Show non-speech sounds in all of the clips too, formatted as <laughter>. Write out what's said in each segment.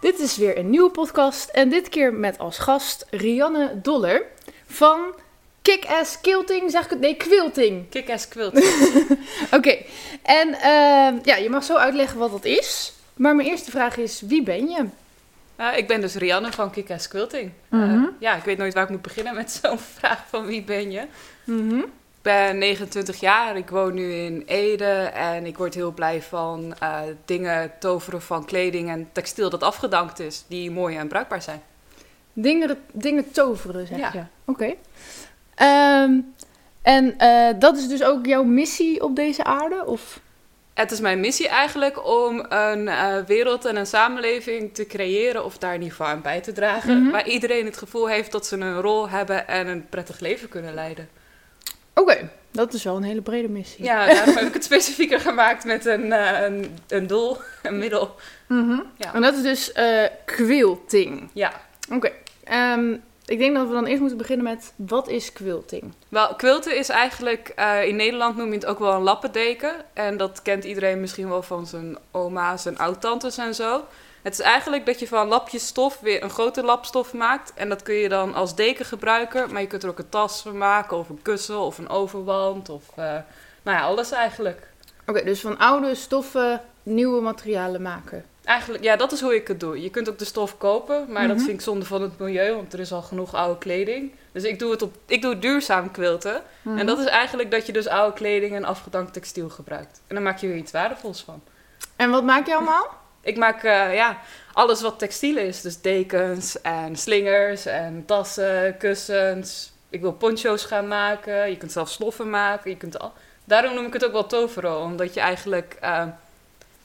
dit is weer een nieuwe podcast en dit keer met als gast Rianne Doller van Kick-Ass Quilting, zeg ik het? Nee, Quilting. Kick-ass quilt. <laughs> Oké, en ehm, ja, je mag zo uitleggen wat dat is. Maar mijn eerste vraag is, wie ben je? Uh, ik ben dus Rianne van Kick-ass Quilting. Mhm. Uh, ja, ik weet nooit waar ik moet beginnen met zo'n <laughs> vraag van wie ben je. Mhm. Ik ben 29 jaar, ik woon nu in Ede en ik word heel blij van eh, dingen toveren van kleding en textiel dat afgedankt is, die mooi en bruikbaar zijn. Dingen, dingen toveren, zeg Ja. je. Oké. Ehm, en eh, dat is dus ook jouw missie op deze aarde? Of? Het is mijn missie eigenlijk om een eh, wereld en een samenleving te creëren of daar in ieder geval aan bij te dragen, Mhm. waar iedereen het gevoel heeft dat ze een rol hebben en een prettig leven kunnen leiden. Oké, dat is wel een hele brede missie. Ja, daarom heb ik het specifieker gemaakt met een, eh, een, een doel, een middel. Mhm. Ja. En dat is dus eh quilting. Ja. Oké. Ehm, ik denk dat we dan eerst moeten beginnen met, wat is quilting? Wel, quilten is eigenlijk, eh, in Nederland noem je het ook wel een lappendeken. En dat kent iedereen misschien wel van zijn oma's en oud-tantes en zo. Het is eigenlijk dat je van lapjes stof weer een grote lap stof maakt. En dat kun je dan als deken gebruiken. Maar je kunt er ook een tas van maken, of een kussen, of een overwand. Of, eh, nou ja, alles eigenlijk. Oké, dus van oude stoffen nieuwe materialen maken. Eigenlijk, ja, dat is hoe ik het doe. Je kunt ook de stof kopen, maar dat Mhm. vind ik zonde van het milieu, want er is al genoeg oude kleding. Dus ik doe het op, ik doe duurzaam quilten. Mhm. En dat is eigenlijk dat je dus oude kleding en afgedankt textiel gebruikt. En dan maak je er iets waardevols van. En wat maak je allemaal? Ik maak eh, ja, alles wat textiel is. Dus dekens en slingers en tassen, kussens. Ik wil poncho's gaan maken. Je kunt zelf sloffen maken. Je kunt al... Daarom noem ik het ook wel toveren. Omdat je eigenlijk... eh,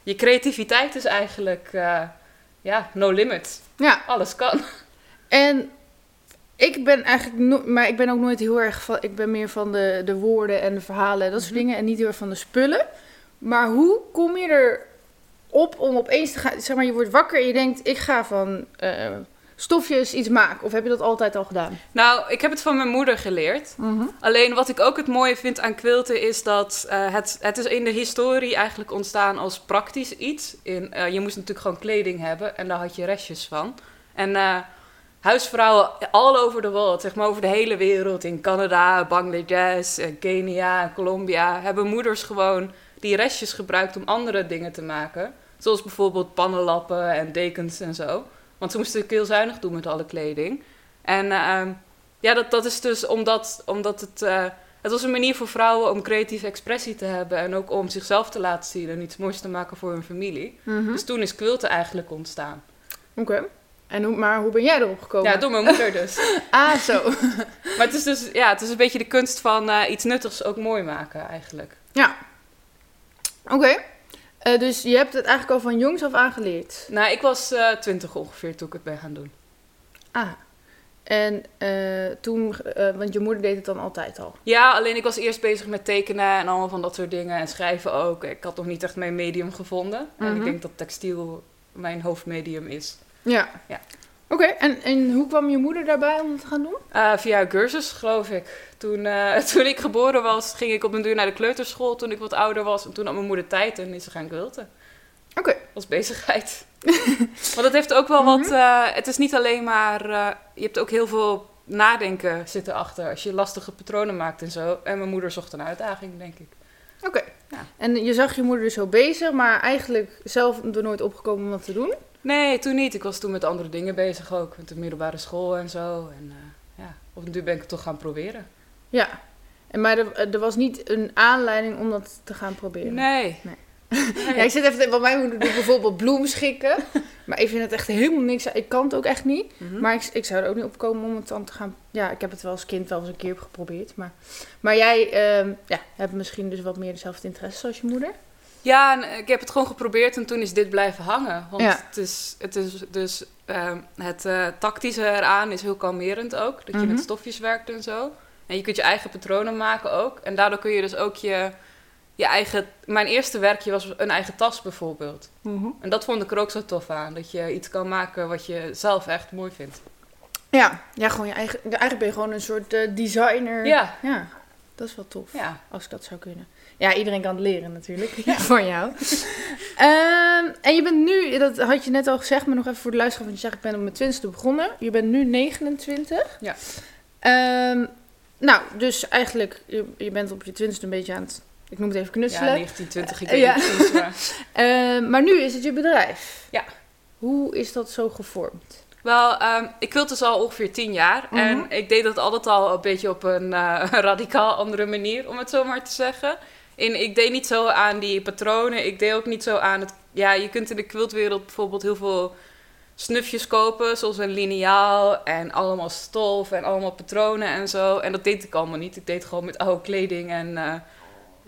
je creativiteit is eigenlijk... eh, ja, no limit. Ja, Alles kan. en ik ben eigenlijk, maar ik ben ook nooit heel erg van, ik ben meer van de, de woorden en de verhalen en dat soort Mhm. dingen en niet heel erg van de spullen. Maar hoe kom je erop om opeens te gaan, zeg maar je wordt wakker en je denkt, ik ga van eh, stofjes iets maken. Of heb je dat altijd al gedaan? Nou, ik heb het van mijn moeder geleerd. Alleen wat ik ook het mooie vind aan quilten is dat eh, het, het is in de historie eigenlijk ontstaan als praktisch iets. In, eh, je moest natuurlijk gewoon kleding hebben en daar had je restjes van. En huisvrouwen all over the world, zeg maar over de hele wereld, in Canada, Bangladesh, Kenia, Colombia, hebben moeders gewoon die restjes gebruikt om andere dingen te maken. Zoals bijvoorbeeld pannenlappen en dekens en zo. Want ze moesten heel zuinig doen met alle kleding. En ehm, ja, dat, dat is dus omdat, omdat het... eh, het was een manier voor vrouwen om creatieve expressie te hebben... en ook om zichzelf te laten zien en iets moois te maken voor hun familie. Mhm. Dus toen is quilten eigenlijk ontstaan. Oké. En hoe, maar hoe ben jij erop gekomen? Ja, door mijn moeder dus. <laughs> Ah, zo. <laughs> maar het is dus ja, het is een beetje de kunst van eh, iets nuttigs ook mooi maken eigenlijk. ja. Oké. Eh, dus je hebt het eigenlijk al van jongs af aan geleerd. Nou, ik was eh, twintig ongeveer toen ik het ben gaan doen. Ah. En eh, toen, want je moeder deed het dan altijd al. Ja, alleen ik was eerst bezig met tekenen en allemaal van dat soort dingen. En schrijven ook. Ik had nog niet echt mijn medium gevonden. En Mhm. ik denk dat textiel mijn hoofdmedium is. Ja. Ja. Oké, en, en hoe kwam je moeder daarbij om het te gaan doen? Eh, via een cursus, geloof ik. Toen, eh, <laughs> toen ik geboren was, ging ik op een duur naar de kleuterschool toen ik wat ouder was. En toen had mijn moeder tijd en is ze gaan quilten. Oké. Als bezigheid. <laughs> Want het heeft ook wel wat... Mhm. eh, het is niet alleen maar... je hebt ook heel veel nadenken zitten achter. Als je lastige patronen maakt en zo. En mijn moeder zocht een uitdaging, denk ik. Oké. Ja. En je zag je moeder dus zo bezig, maar eigenlijk zelf er nooit opgekomen om dat te doen? Nee, toen niet. Ik was toen met andere dingen bezig ook. Met de middelbare school en zo. En eh, ja, op een duur ben ik het toch gaan proberen. Ja. En maar er, er was niet een aanleiding om dat te gaan proberen? Nee. Nee. Nee. Ja, ik zit even, mijn moeder doet bijvoorbeeld bloemschikken. <laughs> Maar ik vind het echt helemaal niks. Ik kan het ook echt niet. Mhm. Maar ik, ik zou er ook niet op komen om het dan te gaan... Ja, ik heb het wel als kind wel eens een keer geprobeerd. Maar, maar jij ehm, ja, hebt misschien dus wat meer dezelfde interesse als je moeder. Ja, en ik heb het gewoon geprobeerd en toen is dit blijven hangen. Want Ja. het is, het is dus ehm, het eh, tactische eraan is heel kalmerend ook. Dat je Mhm. met stofjes werkt en zo. En je kunt je eigen patronen maken ook. En daardoor kun je dus ook je, je eigen... Mijn eerste werkje was een eigen tas bijvoorbeeld. En dat vond ik er ook zo tof aan. Dat je iets kan maken wat je zelf echt mooi vindt. Ja, ja gewoon je eigen, eigenlijk ben je gewoon een soort eh, designer. Ja. Ja, dat is wel tof. Ja. Als ik dat zou kunnen. Ja, iedereen kan het leren natuurlijk. <laughs> Van jou. Ehm, en je bent nu, dat had je net al gezegd, maar nog even voor de luisteraar. Want je zegt, ik ben op mijn twintigste begonnen. Je bent nu 29. Ja. Ehm, nou, dus eigenlijk, je, je bent op je twintigste een beetje aan het, ik noem het even Ja, knutselen. 1920, ik Eh, weet ja. niet precies, maar- <laughs> Ehm, maar nu is het je bedrijf. Ja. Hoe is dat zo gevormd? Wel, ik wil dus al ongeveer tien jaar. Mhm. En ik deed dat altijd al een beetje op een eh, <laughs> radicaal andere manier, om het zo maar te zeggen. Ik deed niet zo aan die patronen. Ik deed ook niet zo aan het... Ja, je kunt in de quiltwereld bijvoorbeeld heel veel snufjes kopen. Zoals een liniaal en allemaal stof en allemaal patronen en zo. En dat deed ik allemaal niet. Ik deed gewoon met oude kleding en eh,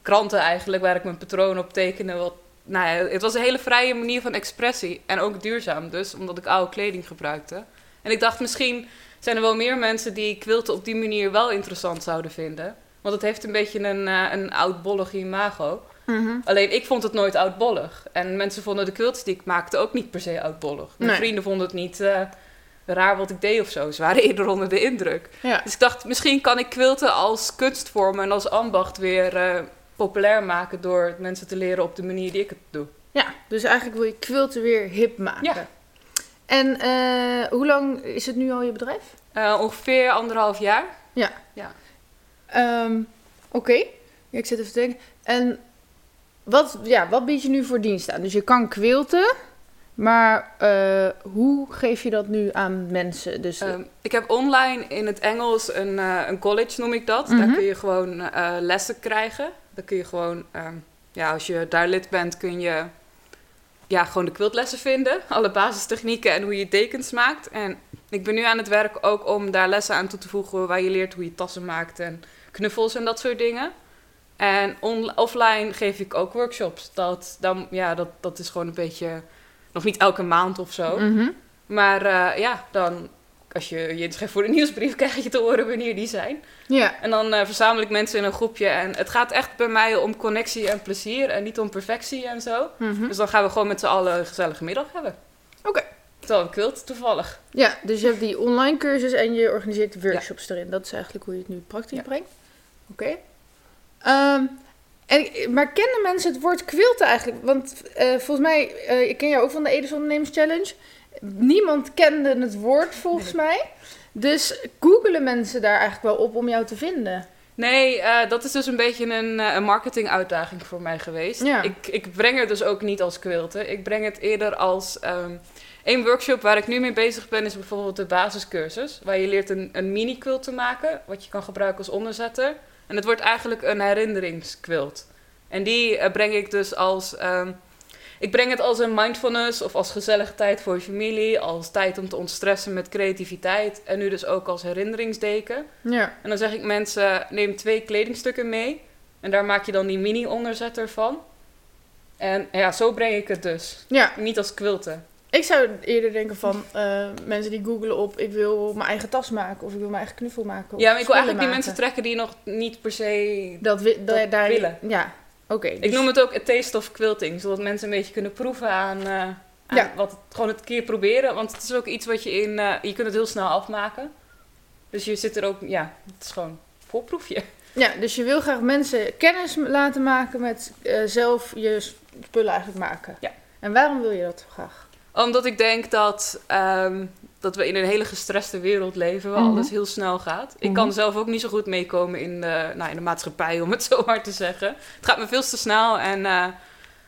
kranten eigenlijk, waar ik mijn patroon op tekende. Wat, nou ja, het was een hele vrije manier van expressie. En ook duurzaam dus, omdat ik oude kleding gebruikte. En ik dacht, misschien zijn er wel meer mensen die quilten op die manier wel interessant zouden vinden. Want het heeft een beetje een, eh, een oudbollig imago. Alleen ik vond het nooit oudbollig. En mensen vonden de quilts die ik maakte ook niet per se oudbollig. Mijn Nee. vrienden vonden het niet eh, raar wat ik deed of zo. Ze waren <laughs> eerder onder de indruk. Ja. Dus ik dacht, misschien kan ik quilten als kunstvorm en als ambacht weer eh, populair maken door mensen te leren op de manier die ik het doe. Ja, dus eigenlijk wil je quilten weer hip maken. Ja. En hoe lang is het nu al je bedrijf? Ongeveer anderhalf jaar. Ehm, Oké, ja, ik zit even te denken. En wat, ja, wat bied je nu voor dienst aan? Dus je kan quilten, maar eh, hoe geef je dat nu aan mensen? Dus, Ehm, ik heb online in het Engels een, eh, een college, noem ik dat. Mhm. Daar kun je gewoon eh, lessen krijgen. Dan kun je gewoon, ehm, ja, als je daar lid bent, kun je ja, gewoon de quiltlessen vinden. <laughs> Alle basistechnieken en hoe je dekens maakt. En ik ben nu aan het werk ook om daar lessen aan toe te voegen waar je leert hoe je tassen maakt en knuffels en dat soort dingen. En offline geef ik ook workshops. Dat, dan, ja, dat, dat is gewoon een beetje, nog niet elke maand of zo. Mhm. Maar eh, ja, dan als je je inschrijft voor de nieuwsbrief, <laughs> krijg je te horen wanneer die zijn. Ja, En dan eh, verzamel ik mensen in een groepje. En het gaat echt bij mij om connectie en plezier en niet om perfectie en zo. mhm. Dus dan gaan we gewoon met z'n allen een gezellige middag hebben. Oké. Terwijl ik toevallig. ja, dus je hebt die online cursus en je organiseert workshops erin. Dat is eigenlijk hoe je het nu praktisch Ja. brengt. Oké. Ehm, en, maar kennen mensen het woord quilten eigenlijk? Want eh, volgens mij, eh, ik ken jou ook van de Edis Ondernemers Challenge. Niemand kende het woord volgens mij. Dus googelen mensen daar eigenlijk wel op om jou te vinden? Nee, eh, dat is dus een beetje een, een marketinguitdaging voor mij geweest. Ja. Ik, ik breng het dus ook niet als quilten. Ik breng het eerder als... ehm een workshop waar ik nu mee bezig ben is bijvoorbeeld de basiscursus. Waar je leert een, een mini-quilt te maken, wat je kan gebruiken als onderzetter. En het wordt eigenlijk een herinneringsquilt. En die eh, breng ik dus als... ehm, ik breng het als een mindfulness of als gezellige tijd voor je familie. Als tijd om te ontstressen met creativiteit. En nu dus ook als herinneringsdeken. Ja. En dan zeg ik mensen, neem twee kledingstukken mee. En daar maak je dan die mini-onderzetter van. En ja, zo breng ik het dus. Ja, Niet als quilten. Ik zou eerder denken van eh, mensen die googelen op... ik wil mijn eigen tas maken of ik wil mijn eigen knuffel maken. Ja, maar ik wil eigenlijk die mensen trekken die nog niet per se... Dat, wi- dat daar willen. Ja, oké. Ik dus- noem het ook a taste of quilting. Zodat mensen een beetje kunnen proeven aan, eh, aan Ja. wat het, gewoon het keer proberen. Want het is ook iets wat je in... eh, je kunt het heel snel afmaken. Dus je zit er ook... Ja, het is gewoon een voorproefje. Ja, dus je wil graag mensen kennis laten maken met zelf je spullen eigenlijk maken. Ja. En waarom wil je dat graag? Omdat ik denk dat, ehm, dat we in een hele gestreste wereld leven waar Mhm. alles heel snel gaat. Ik Mhm. kan zelf ook niet zo goed meekomen in de, nou, in de maatschappij, om het <laughs> zo maar te zeggen. Het gaat me veel te snel en eh,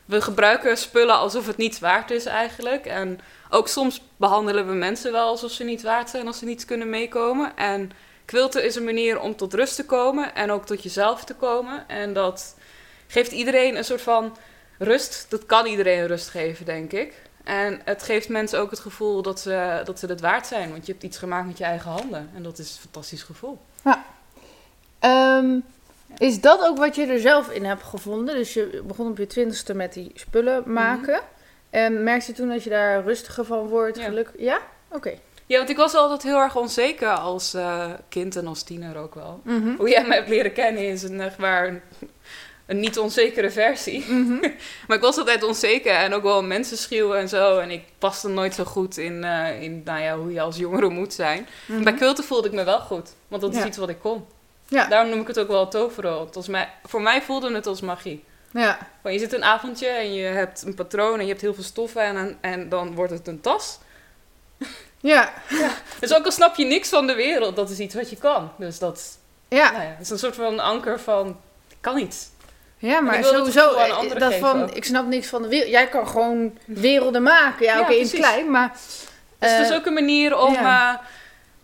we gebruiken spullen alsof het niets waard is eigenlijk. En ook soms behandelen we mensen wel alsof ze niet waard zijn als ze niet kunnen meekomen. En quilten is een manier om tot rust te komen en ook tot jezelf te komen. En dat geeft iedereen een soort van rust. Dat kan iedereen rust geven, denk ik. En het geeft mensen ook het gevoel dat ze, dat ze het waard zijn. Want je hebt iets gemaakt met je eigen handen. En dat is een fantastisch gevoel. Ehm, Is dat ook wat je er zelf in hebt gevonden? Dus je begon op je twintigste met die spullen maken. En merkte je toen dat je daar rustiger van wordt? Ja. Geluk... Ja? Oké. Ja, want ik was altijd heel erg onzeker als eh, kind en als tiener ook wel. Mhm. Hoe jij mij hebt leren kennen is een, echt waar een, een niet onzekere versie. Mhm. <laughs> Maar ik was altijd onzeker en ook wel mensenschuw en zo. En ik paste nooit zo goed in, eh, in nou ja, hoe je als jongere moet zijn. Mhm. Bij quilten voelde ik me wel goed, want dat is iets wat ik kon. Ja. Daarom noem ik het ook wel mij, voor mij voelde het als magie. Ja. Want je zit een avondje en je hebt een patroon en je hebt heel veel stoffen en, en dan wordt het een tas. <laughs> Ja. Dus ook al snap je niks van de wereld, dat is iets wat je kan. Dus dat Ja. nou ja, is een soort van anker van, ik kan iets. Ja, maar dat sowieso, eh, anderen dat van, ik snap niks van de wereld. Jij kan gewoon werelden maken. Ja, Ja, oké, in het klein, maar... Dus het eh, is ook een manier om, ja. eh,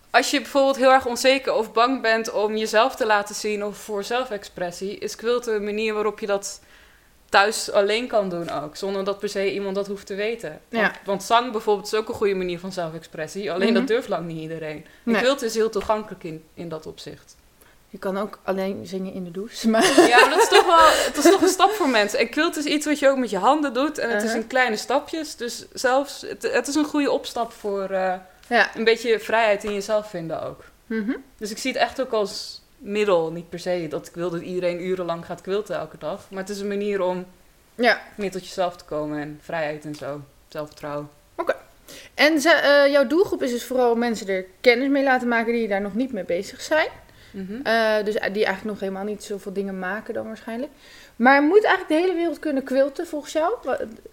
als je bijvoorbeeld heel erg onzeker of bang bent om jezelf te laten zien of voor zelfexpressie, is quilten een manier waarop je dat thuis alleen kan doen ook, zonder dat per se iemand dat hoeft te weten. Want, Ja. want zang bijvoorbeeld is ook een goede manier van zelfexpressie, alleen Mhm. dat durft lang niet iedereen. En Nee. quilten is heel toegankelijk in, in dat opzicht. Je kan ook alleen zingen in de douche. <laughs> Maar... Ja, maar dat is toch wel het is toch een stap voor mensen. En quilt is iets wat je ook met je handen doet. En het is Uh-huh. in kleine stapjes. Dus zelfs, het, het is een goede opstap voor eh, Ja. een beetje vrijheid in jezelf vinden ook. Mhm. Dus ik zie het echt ook als middel. Niet per se dat ik wil dat iedereen urenlang gaat quilten elke dag. Maar het is een manier om Ja. meer tot jezelf te komen. En vrijheid en zo. Zelfvertrouwen. En ze- eh, jouw doelgroep is dus vooral mensen er kennis mee laten maken die daar nog niet mee bezig zijn. Mhm. Eh, dus die eigenlijk nog helemaal niet zoveel dingen maken dan waarschijnlijk. Maar moet eigenlijk de hele wereld kunnen quilten volgens jou?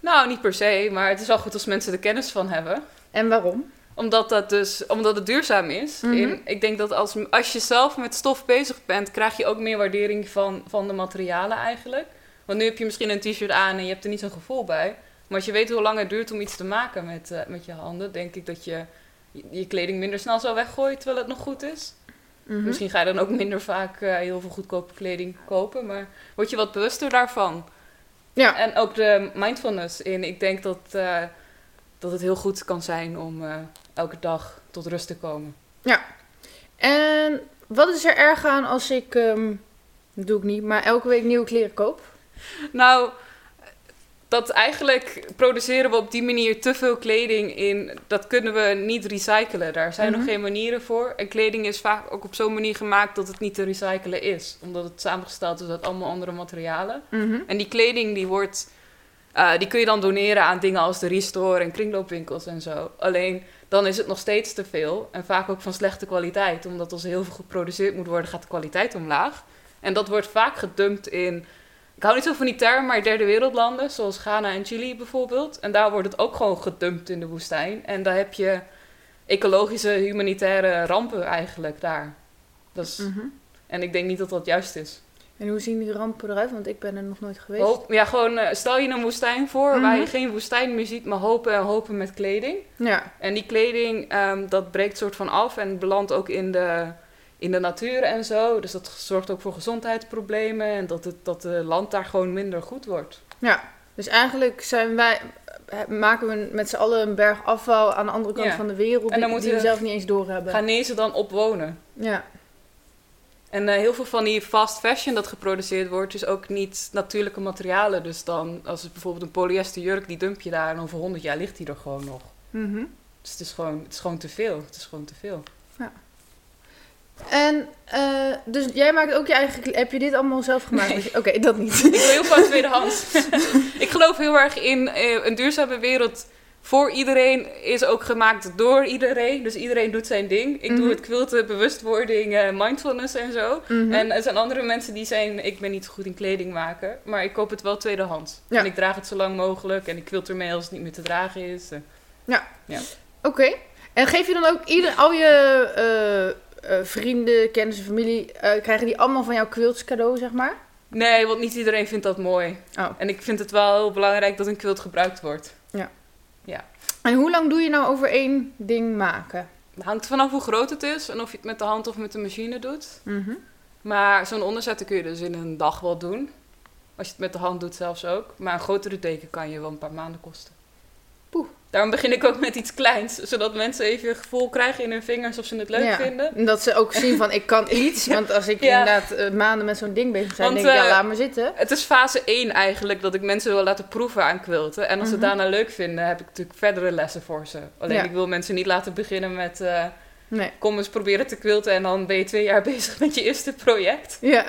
Nou, niet per se. Maar het is wel goed als mensen er kennis van hebben. En waarom? Omdat, dat dus, omdat het duurzaam is. Mhm. In- ik denk dat als, als je zelf met stof bezig bent, krijg je ook meer waardering van, van de materialen eigenlijk. Want nu heb je misschien een t-shirt aan en je hebt er niet zo'n gevoel bij. Maar als je weet hoe lang het duurt om iets te maken met, eh, met je handen, denk ik dat je, je kleding minder snel zou weggooien terwijl het nog goed is. Mhm. Misschien ga je dan ook minder vaak eh, heel veel goedkope kleding kopen, maar word je wat bewuster daarvan. Ja. En ook de mindfulness in. Ik denk dat, eh, dat het heel goed kan zijn om eh, elke dag tot rust te komen. En wat is er erg aan als ik, ehm, dat doe ik niet, maar elke week nieuwe kleren koop? Nou, dat eigenlijk produceren we op die manier te veel kleding in. Dat kunnen we niet recyclen. Daar zijn Mhm. nog geen manieren voor. En kleding is vaak ook op zo'n manier gemaakt dat het niet te recyclen is. Omdat het samengesteld is uit allemaal andere materialen. Mhm. En die kleding die wordt, eh, die kun je dan doneren aan dingen als de restore en kringloopwinkels en zo. Alleen dan is het nog steeds te veel en vaak ook van slechte kwaliteit. Omdat als heel veel geproduceerd moet worden, gaat de kwaliteit omlaag. En dat wordt vaak gedumpt in, ik hou niet zo van die term, maar derde wereldlanden, zoals Ghana en Chili bijvoorbeeld. En daar wordt het ook gewoon gedumpt in de woestijn. En daar heb je ecologische, humanitaire rampen eigenlijk daar. Dat is, Mhm. En ik denk niet dat dat juist is. En hoe zien die rampen eruit? Want ik ben er nog nooit geweest. Hoop, ja, gewoon eh, stel je een woestijn voor waar je Mhm. geen woestijn meer ziet, maar hopen en hopen met kleding. Ja. En die kleding, ehm, dat breekt soort van af en belandt ook in de, in de natuur en zo. Dus dat zorgt ook voor gezondheidsproblemen en dat het dat de land daar gewoon minder goed wordt. ja. Dus eigenlijk zijn wij, maken we met z'n allen een berg afval aan de andere kant Ja. van de wereld. En dan die, moeten die we zelf niet eens doorhebben. Ghanese dan op wonen. Ja. En eh, heel veel van die fast fashion dat geproduceerd wordt, is ook niet natuurlijke materialen. Dus dan, als het bijvoorbeeld een polyester jurk, die dump je daar en over 100 jaar ligt die er gewoon nog. Mhm. Dus het is gewoon, het is gewoon te veel. Het is gewoon te veel. En eh, dus jij maakt ook je eigen... Heb je dit allemaal zelf gemaakt? Oké, dat niet. Ik wil heel veel tweedehands. <laughs> ik geloof heel erg in eh, een duurzame wereld. Voor iedereen is ook gemaakt door iedereen. Dus iedereen doet zijn ding. Ik Mhm. doe het quilten, bewustwording, eh, mindfulness en zo. Mhm. En er zijn andere mensen die zijn, ik ben niet zo goed in kleding maken. Maar ik koop het wel tweedehands. Ja. En ik draag het zo lang mogelijk. En ik quilt ermee als het niet meer te dragen is. Eh, Oké. En geef je dan ook ieder, al je vrienden, kennissen, familie... eh, krijgen die allemaal van jouw quilts cadeau, zeg maar? Nee, want niet iedereen vindt dat mooi. Oh. En ik vind het wel heel belangrijk dat een quilt gebruikt wordt. En hoe lang doe je nou over één ding maken? Het hangt vanaf hoe groot het is en of je het met de hand of met de machine doet. Mhm. Maar zo'n onderzetten kun je dus in een dag wel doen. Als je het met de hand doet zelfs ook. Maar een grotere teken kan je wel een paar maanden kosten. Daarom begin ik ook met iets kleins, zodat mensen even een gevoel krijgen in hun vingers of ze het leuk Ja. vinden. En dat ze ook zien van ik kan <laughs> iets. Want als ik Ja. inderdaad eh, maanden met zo'n ding bezig ben, Want, denk ik ja, eh, laat maar zitten. Het is fase 1 eigenlijk dat ik mensen wil laten proeven aan quilten. En als ze Mhm. het daarna leuk vinden, heb ik natuurlijk verdere lessen voor ze. Alleen Ja. ik wil mensen niet laten beginnen met eh, Nee. kom eens proberen te quilten en dan ben je twee jaar <laughs> bezig met je eerste project. Ja,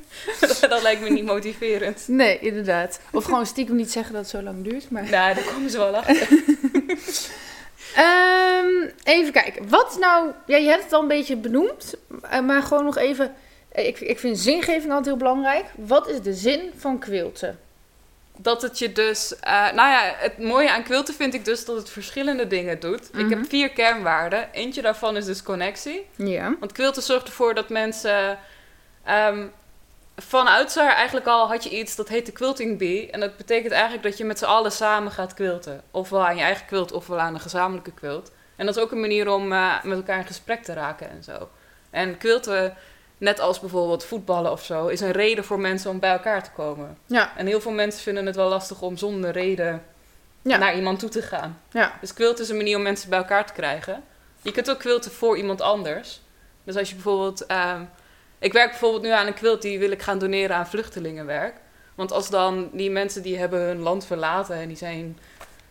<laughs> dat lijkt me niet motiverend. nee, inderdaad. Of gewoon stiekem niet zeggen dat het zo lang duurt. Maar... Nou, daar komen ze wel achter. <laughs> Ehm, even kijken. Wat nou... Ja, je hebt het al een beetje benoemd. eh, Maar gewoon nog even... Ik, ik vind zingeving altijd heel belangrijk. Wat is de zin van quilten? Dat het je dus... eh, nou ja, het mooie aan quilten vind ik dus dat het verschillende dingen doet. Ik Mhm. heb vier kernwaarden. Eentje daarvan is dus connectie. Ja. Want quilten zorgt ervoor dat mensen... ehm vanuit haar eigenlijk al had je iets dat heet de quilting bee. En dat betekent eigenlijk dat je met z'n allen samen gaat quilten. Ofwel aan je eigen quilt, ofwel aan een gezamenlijke quilt. En dat is ook een manier om eh, met elkaar in gesprek te raken en zo. En quilten, net als bijvoorbeeld voetballen of zo, is een reden voor mensen om bij elkaar te komen. Ja. En heel veel mensen vinden het wel lastig om zonder reden Ja. naar iemand toe te gaan. Ja. Dus quilten is een manier om mensen bij elkaar te krijgen. Je kunt ook quilten voor iemand anders. Dus als je bijvoorbeeld... ehm, ik werk bijvoorbeeld nu aan een quilt die wil ik gaan doneren aan vluchtelingenwerk. Want als dan die mensen die hebben hun land verlaten en die zijn...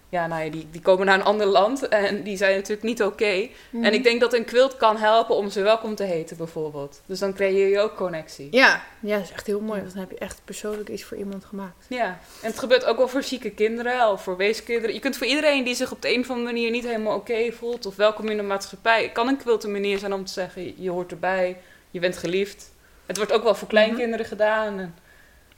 Ja, nou ja, die, die komen naar een ander land en die zijn natuurlijk niet oké. Mhm. En ik denk dat een quilt kan helpen om ze welkom te heten bijvoorbeeld. Dus dan creëer je ook connectie. Ja. ja, dat is echt heel mooi. Want dan heb je echt persoonlijk iets voor iemand gemaakt. Ja, en het gebeurt ook wel voor zieke kinderen of voor weeskinderen. Je kunt voor iedereen die zich op de een of andere manier niet helemaal oké voelt of welkom in de maatschappij, kan een quilt een manier zijn om te zeggen: je hoort erbij, je bent geliefd. Het wordt ook wel voor kleinkinderen gedaan.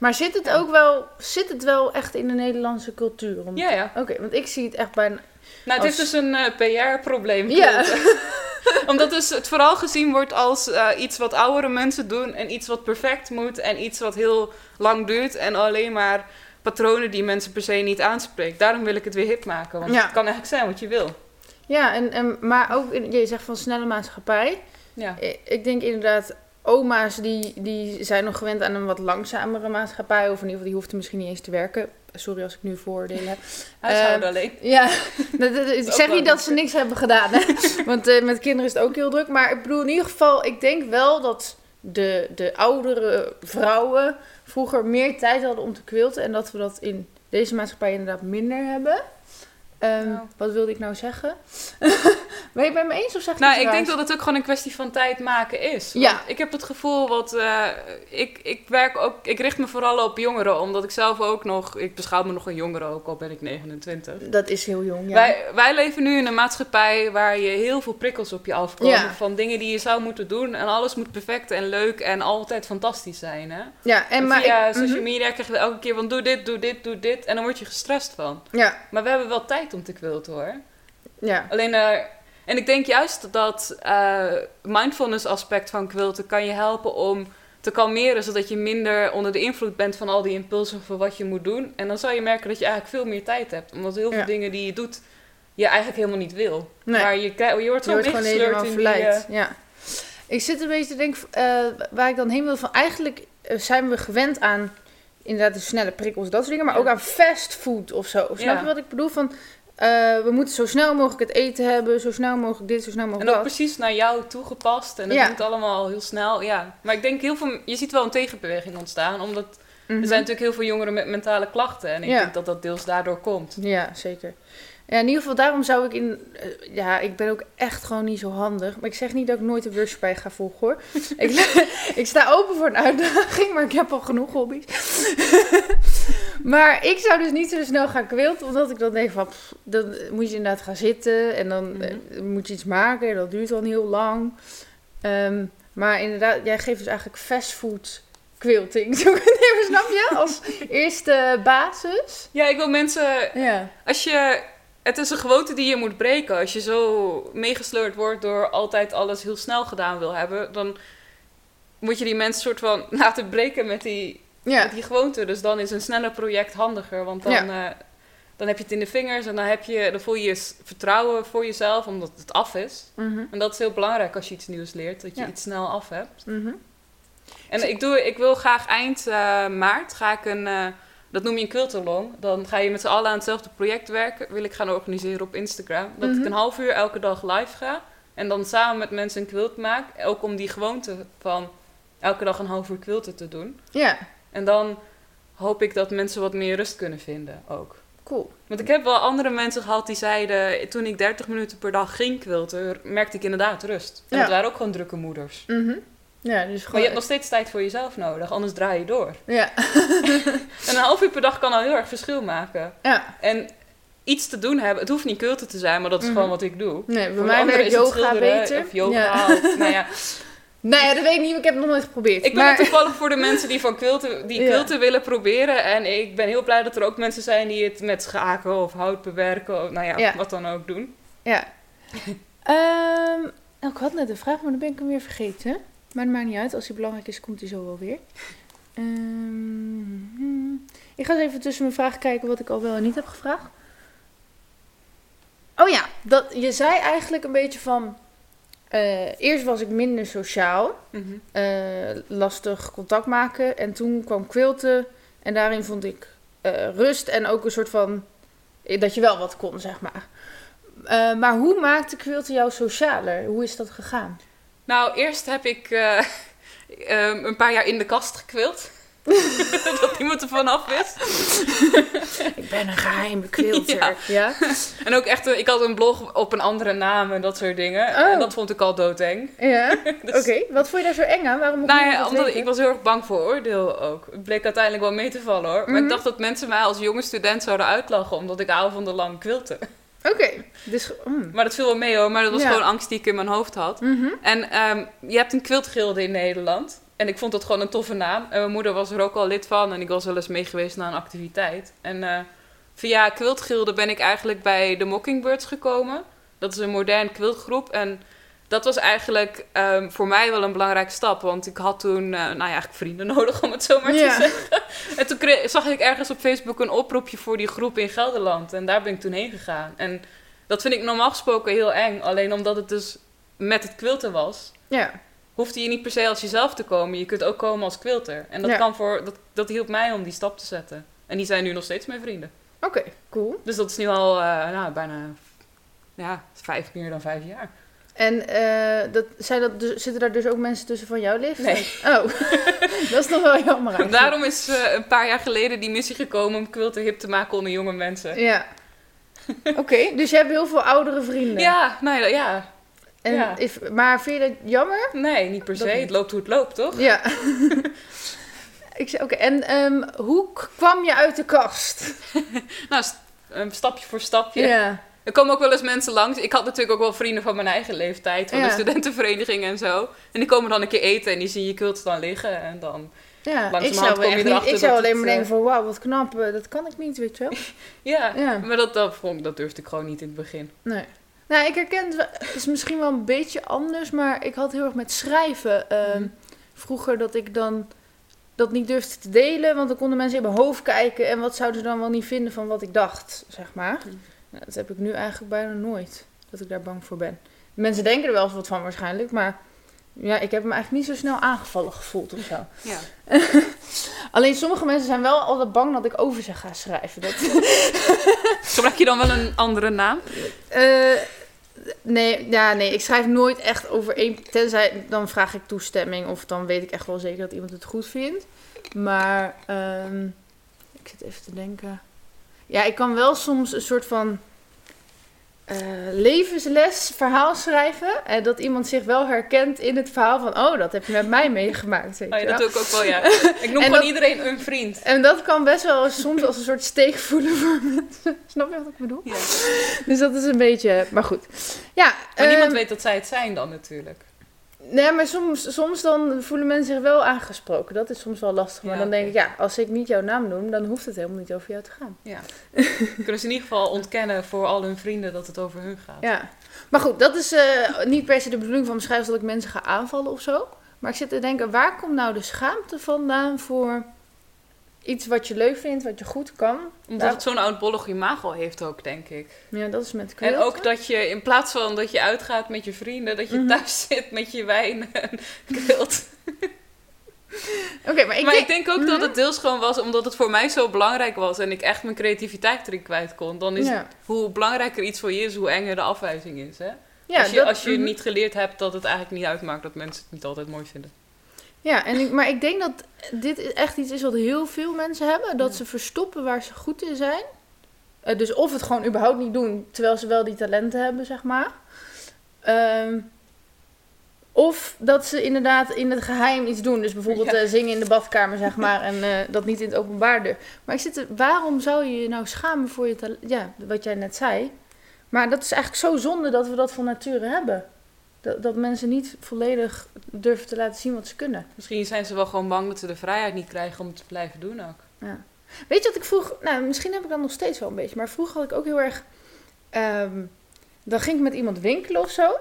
Maar zit het ook wel, zit het wel echt in de Nederlandse cultuur? Om- ja, ja. Oké, want ik zie het echt bijna... Nou, het is dus een PR-probleem. Ja. <laughs> Omdat dus het vooral gezien wordt als eh, iets wat oudere mensen doen en iets wat perfect moet en iets wat heel lang duurt en alleen maar patronen die mensen per se niet aanspreekt. Daarom wil ik het weer hip maken, want Ja. het kan eigenlijk zijn wat je wil. Ja, en, en, maar ook, in, je zegt van snelle maatschappij. Ja. Ik denk inderdaad, oma's die, die zijn nog gewend aan een wat langzamere maatschappij. Of in ieder geval, die hoefden misschien niet eens te werken. Sorry als ik nu vooroordelen heb. <laughs> Huishouden alleen. Ja, <laughs> ik zeg niet dat ze niks hebben gedaan. Hè? <laughs> Want eh, met kinderen is het ook heel druk. Maar ik bedoel, in ieder geval, ik denk wel dat de, de oudere vrouwen vroeger meer tijd hadden om te quilten. En dat we dat in deze maatschappij inderdaad minder hebben. Ehm, Nou. Wat wilde ik nou zeggen? <laughs> ben je het bij me eens of zeg je Nou, ik denk dat het ook gewoon een kwestie van tijd maken is. Ja. Want ik heb het gevoel wat. eh, ik, ik werk ook. Ik richt me vooral op jongeren, omdat ik zelf ook nog. Ik beschouw me nog een jongere, ook al ben ik 29. Dat is heel jong, ja. Wij, wij leven nu in een maatschappij waar je heel veel prikkels op je afkomen. Ja. Van dingen die je zou moeten doen. En alles moet perfect en leuk en altijd fantastisch zijn. Hè? ja, en maar via ik- social mhm. media krijg je elke keer van doe dit, doe dit, doe dit. En dan word je gestrest van. Ja, Maar we hebben wel tijd om te quilten hoor. ja. Alleen, eh, en ik denk juist dat eh mindfulness aspect van quilten kan je helpen om te kalmeren, zodat je minder onder de invloed bent van al die impulsen van wat je moet doen. En dan zal je merken dat je eigenlijk veel meer tijd hebt, omdat heel Ja. veel dingen die je doet, je eigenlijk helemaal niet wil. Nee. Maar je, krijg- je wordt Je zo wordt gewoon in die... verleid. eh, Ja. Ik zit een beetje te denken waar ik dan heen wil. Van eigenlijk zijn we gewend aan inderdaad de snelle prikkels, dat soort dingen. Maar Ja. ook aan fastfood of zo. Snap Ja. je wat ik bedoel? Van eh, we moeten zo snel mogelijk het eten hebben. Zo snel mogelijk dit, zo snel en mogelijk ook dat. precies naar jou toegepast. En Ja. moet allemaal heel snel. Ja. Maar ik denk heel veel... Je ziet wel een tegenbeweging ontstaan. Omdat Mhm. er zijn natuurlijk heel veel jongeren met mentale klachten. En ik Ja. denk dat dat deels daardoor komt. Ja, zeker. Ja, in ieder geval, daarom zou ik in... eh, ja, ik ben ook echt gewoon niet zo handig. Maar ik zeg niet dat ik nooit een workshop bij ga volgen, hoor. <laughs> ik, <laughs> ik sta open voor een uitdaging, maar ik heb al genoeg hobby's. <laughs> maar ik zou dus niet zo snel gaan quilten, omdat ik dan denk van... pff, dan moet je inderdaad gaan zitten en dan eh, moet je iets maken. En dat duurt dan heel lang. Ehm, maar inderdaad, jij geeft dus eigenlijk fastfood quilting. <laughs> Zo even, snap je? Als <laughs> eerste basis. Ja, ik wil mensen Ja. Als je, het is een gewoonte die je moet breken. Als je zo meegesleurd wordt door altijd alles heel snel gedaan wil hebben, dan moet je die mensen soort van <laughs> laten breken met die, Ja. met die gewoonte. Dus dan is een sneller project handiger, want dan, eh, dan heb je het in de vingers en dan, heb je, dan voel je je vertrouwen voor jezelf, omdat het af is. Mhm. En dat is heel belangrijk als je iets nieuws leert, dat je Ja. iets snel af hebt. Mhm. En ik, doe, ik wil graag eind eh, maart ga ik een, eh, Dat noem je een quiltalong. Dan ga je met z'n allen aan hetzelfde project werken. Wil ik gaan organiseren op Instagram. Dat Mhm. ik een half uur elke dag live ga. En dan samen met mensen een quilt maak. Ook om die gewoonte van elke dag een half uur quilten te doen. Ja, En dan hoop ik dat mensen wat meer rust kunnen vinden ook. cool. Want ik heb wel andere mensen gehad die zeiden... Toen ik 30 minuten per dag ging quilten, merkte ik inderdaad rust. En Ja. dat waren ook gewoon drukke moeders. Mhm. Ja, dus Maar gewoon... je hebt nog steeds tijd voor jezelf nodig, anders draai je door. Ja, <laughs> En een half uur per dag kan al heel erg verschil maken. ja. En iets te doen hebben, het hoeft niet quilten te zijn, maar dat is Mhm. gewoon wat ik doe. Nee, bij Voor mij werkt het yoga beter. Of yoga, Ja. of, nou ja. <laughs> Nou ja, dat weet ik niet, ik heb het nog nooit geprobeerd. Ik ben maar... het toevallig voor de mensen die van quilten, die Ja. quilten willen proberen. En ik ben heel blij dat er ook mensen zijn die het met schaken of hout bewerken. Of, nou ja, Ja. wat dan ook doen. Ja. <laughs> Ehm, nou, ik had net een vraag, maar dan ben ik hem weer vergeten. Maar het maakt niet uit. Als hij belangrijk is, komt hij zo wel weer. Ehm, ik ga eens even tussen mijn vragen kijken wat ik al wel en niet heb gevraagd. Oh ja, dat, je zei eigenlijk een beetje van... eh, eerst was ik minder sociaal. Mhm. eh, lastig contact maken. En toen kwam quilten. En daarin vond ik eh, rust en ook een soort van... Dat je wel wat kon, zeg maar. Maar hoe maakte quilten jou socialer? Hoe is dat gegaan? Nou, eerst heb ik eh, <laughs> ehm, een paar jaar in de kast gekwild. <laughs> dat niemand ervan af wist. <laughs> Ik ben een geheime quilter. <laughs> Ja. ja? En ook echt, ik had een blog op een andere naam en dat soort dingen. Oh. En dat vond ik al doodeng. Ja? Dus- Oké, wat vond je daar zo eng aan? Waarom Nou ja, dat omdat ik was heel erg bang voor oordeel ook. Het bleek uiteindelijk wel mee te vallen hoor. Maar Mhm. ik dacht dat mensen mij als jonge student zouden uitlachen omdat ik avondenlang kwilte. Oké, dus... mm. Maar dat viel wel mee hoor, maar dat was Ja. gewoon angst die ik in mijn hoofd had. Mhm. En ehm, je hebt een quiltgilde in Nederland. En ik vond dat gewoon een toffe naam. En mijn moeder was er ook al lid van. En ik was wel eens mee geweest naar een activiteit. En eh, via quiltgilde ben ik eigenlijk bij de Mockingbirds gekomen. Dat is een modern quiltgroep. En dat was eigenlijk ehm, voor mij wel een belangrijke stap. Want ik had toen, eh, nou ja, eigenlijk vrienden <laughs> nodig om het zo maar te zeggen. En toen kreeg- zag ik ergens op Facebook een oproepje voor die groep in Gelderland. En daar ben ik toen heen gegaan. En dat vind ik normaal gesproken heel eng. Alleen omdat het dus met het quilten was Ja, hoefde je niet per se als jezelf te komen. Je kunt ook komen als quilter. En dat, Ja. kan voor, dat, dat hielp mij om die stap te zetten. En die zijn nu nog steeds mijn vrienden. oké, cool. Dus dat is nu al eh, nou, bijna ja, vijf, meer dan vijf jaar. En eh, dat, zijn dat dus, zitten daar dus ook mensen tussen van jouw leeftijd? Nee. Oh, <laughs> dat is nog wel jammer eigenlijk. Daarom is eh, een paar jaar geleden die missie gekomen om quilter hip te maken onder jonge mensen. Ja. <laughs> Oké, dus je hebt heel veel oudere vrienden. Ja, nou ja, ja. En ja. Is, maar vind je dat jammer? Nee, niet per se. Het loopt hoe het loopt, toch? Ja. <laughs> Ik zei, oké, en ehm, hoe kwam je uit de kast? <laughs> Nou, st- stapje voor stapje. Ja. Er komen ook wel eens mensen langs. Ik had natuurlijk ook wel vrienden van mijn eigen leeftijd, van Ja. de studentenvereniging en zo. En die komen dan een keer eten en die zien je kult dan liggen. En dan, Ja, ik zou, kom je niet, ik zou alleen maar denken eh, van wauw, wat knap, eh, dat kan ik niet, weet je wel. <laughs> ja, Ja. maar dat, dat, vond, dat durfde ik gewoon niet in het begin. Nee. Nou, ik herken het, is misschien wel een beetje anders, maar ik had heel erg met schrijven. ehm, Mhm. Vroeger dat ik dan dat niet durfde te delen, want dan konden mensen in mijn hoofd kijken en wat zouden ze dan wel niet vinden van wat ik dacht, zeg maar. Mhm. Nou, dat heb ik nu eigenlijk bijna nooit, dat ik daar bang voor ben. Mensen denken er wel eens wat van waarschijnlijk, maar ja, ik heb me eigenlijk niet zo snel aangevallen gevoeld of zo. Ja. <laughs> Alleen sommige mensen zijn wel altijd bang dat ik over ze ga schrijven. Dat, <laughs> Gebruik je dan wel een andere naam? Eh, nee, ja, nee, ik schrijf nooit echt over één. Tenzij dan vraag ik toestemming of dan weet ik echt wel zeker dat iemand het goed vindt. Maar ehm, ik zit even te denken. Ja, ik kan wel soms een soort van eh, levensles verhaal schrijven. En dat iemand zich wel herkent in het verhaal van, oh, dat heb je met mij meegemaakt. Weet Oh je ja, dat doe ik ook wel, ja. <laughs> Ik noem gewoon iedereen een vriend. En dat kan best wel soms als een soort steek voelen voor <laughs> mensen. Snap je wat ik bedoel? Ja. Dus dat is een beetje, maar goed. Ja, Maar niemand ehm, weet dat zij het zijn dan natuurlijk. Nee, maar soms, soms dan voelen mensen zich wel aangesproken. Dat is soms wel lastig. Maar Ja, dan denk ik, ja, als ik niet jouw naam noem, dan hoeft het helemaal niet over jou te gaan. Ja. <laughs> Kunnen ze in ieder geval ontkennen voor al hun vrienden dat het over hun gaat. Ja. Maar goed, dat is eh, niet per se de bedoeling van mijn schrijven dat ik mensen ga aanvallen of zo. Maar ik zit te denken, waar komt nou de schaamte vandaan voor iets wat je leuk vindt, wat je goed kan? Omdat het zo'n oudbollig imago heeft ook, denk ik. Ja, dat is met En quilten. ook dat je in plaats van dat je uitgaat met je vrienden, dat je Mhm. thuis <laughs> zit met je wijn en quilt. <laughs> Oké, maar ik maar denk... ik denk ook dat het deels gewoon was omdat het voor mij zo belangrijk was en ik echt mijn creativiteit erin kwijt kon. Dan is Ja. het, hoe belangrijker iets voor je is, hoe enger de afwijzing is. Hè? ja, als je, dat- als je mhm. niet geleerd hebt dat het eigenlijk niet uitmaakt dat mensen het niet altijd mooi vinden. Ja, en ik, maar ik denk dat dit echt iets is wat heel veel mensen hebben. Dat Ja. ze verstoppen waar ze goed in zijn. Eh, dus of het gewoon überhaupt niet doen, terwijl ze wel die talenten hebben, zeg maar. Ehm, of dat ze inderdaad in het geheim iets doen. Dus bijvoorbeeld Ja. eh, zingen in de badkamer, zeg <laughs> maar. En eh, dat niet in het openbaar doen. Maar ik zit er, waarom zou je je nou schamen voor je talent? Ja, wat jij net zei. Maar dat is eigenlijk zo zonde dat we dat van nature hebben. Dat, dat mensen niet volledig durven te laten zien wat ze kunnen. Misschien zijn ze wel gewoon bang dat ze de vrijheid niet krijgen om het te blijven doen ook. Ja. Weet je wat ik vroeg? Nou, misschien heb ik dat nog steeds wel een beetje. Maar vroeger had ik ook heel erg... ehm, dan ging ik met iemand winkelen of zo.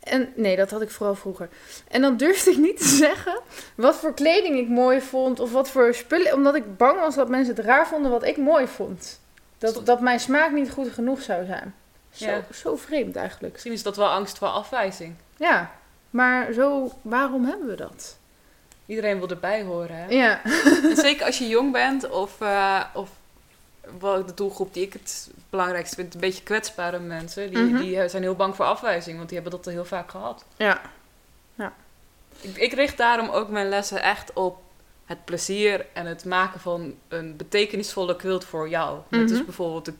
En nee, dat had ik vooral vroeger. En dan durfde ik niet te <laughs> zeggen wat voor kleding ik mooi vond. Of wat voor spullen. Omdat ik bang was dat mensen het raar vonden wat ik mooi vond. Dat, dat mijn smaak niet goed genoeg zou zijn. Zo, Ja. zo vreemd eigenlijk. Misschien is dat wel angst voor afwijzing. Ja, maar zo, waarom hebben we dat? Iedereen wil erbij horen. Hè? Ja, En zeker als je jong bent of, eh, of wel de doelgroep die ik het belangrijkste vind, een beetje kwetsbare mensen. Die, Mhm. die zijn heel bang voor afwijzing, want die hebben dat al heel vaak gehad. ja. Ik, ik richt daarom ook mijn lessen echt op het plezier en het maken van een betekenisvolle quilt voor jou. Net Mhm. als bijvoorbeeld de,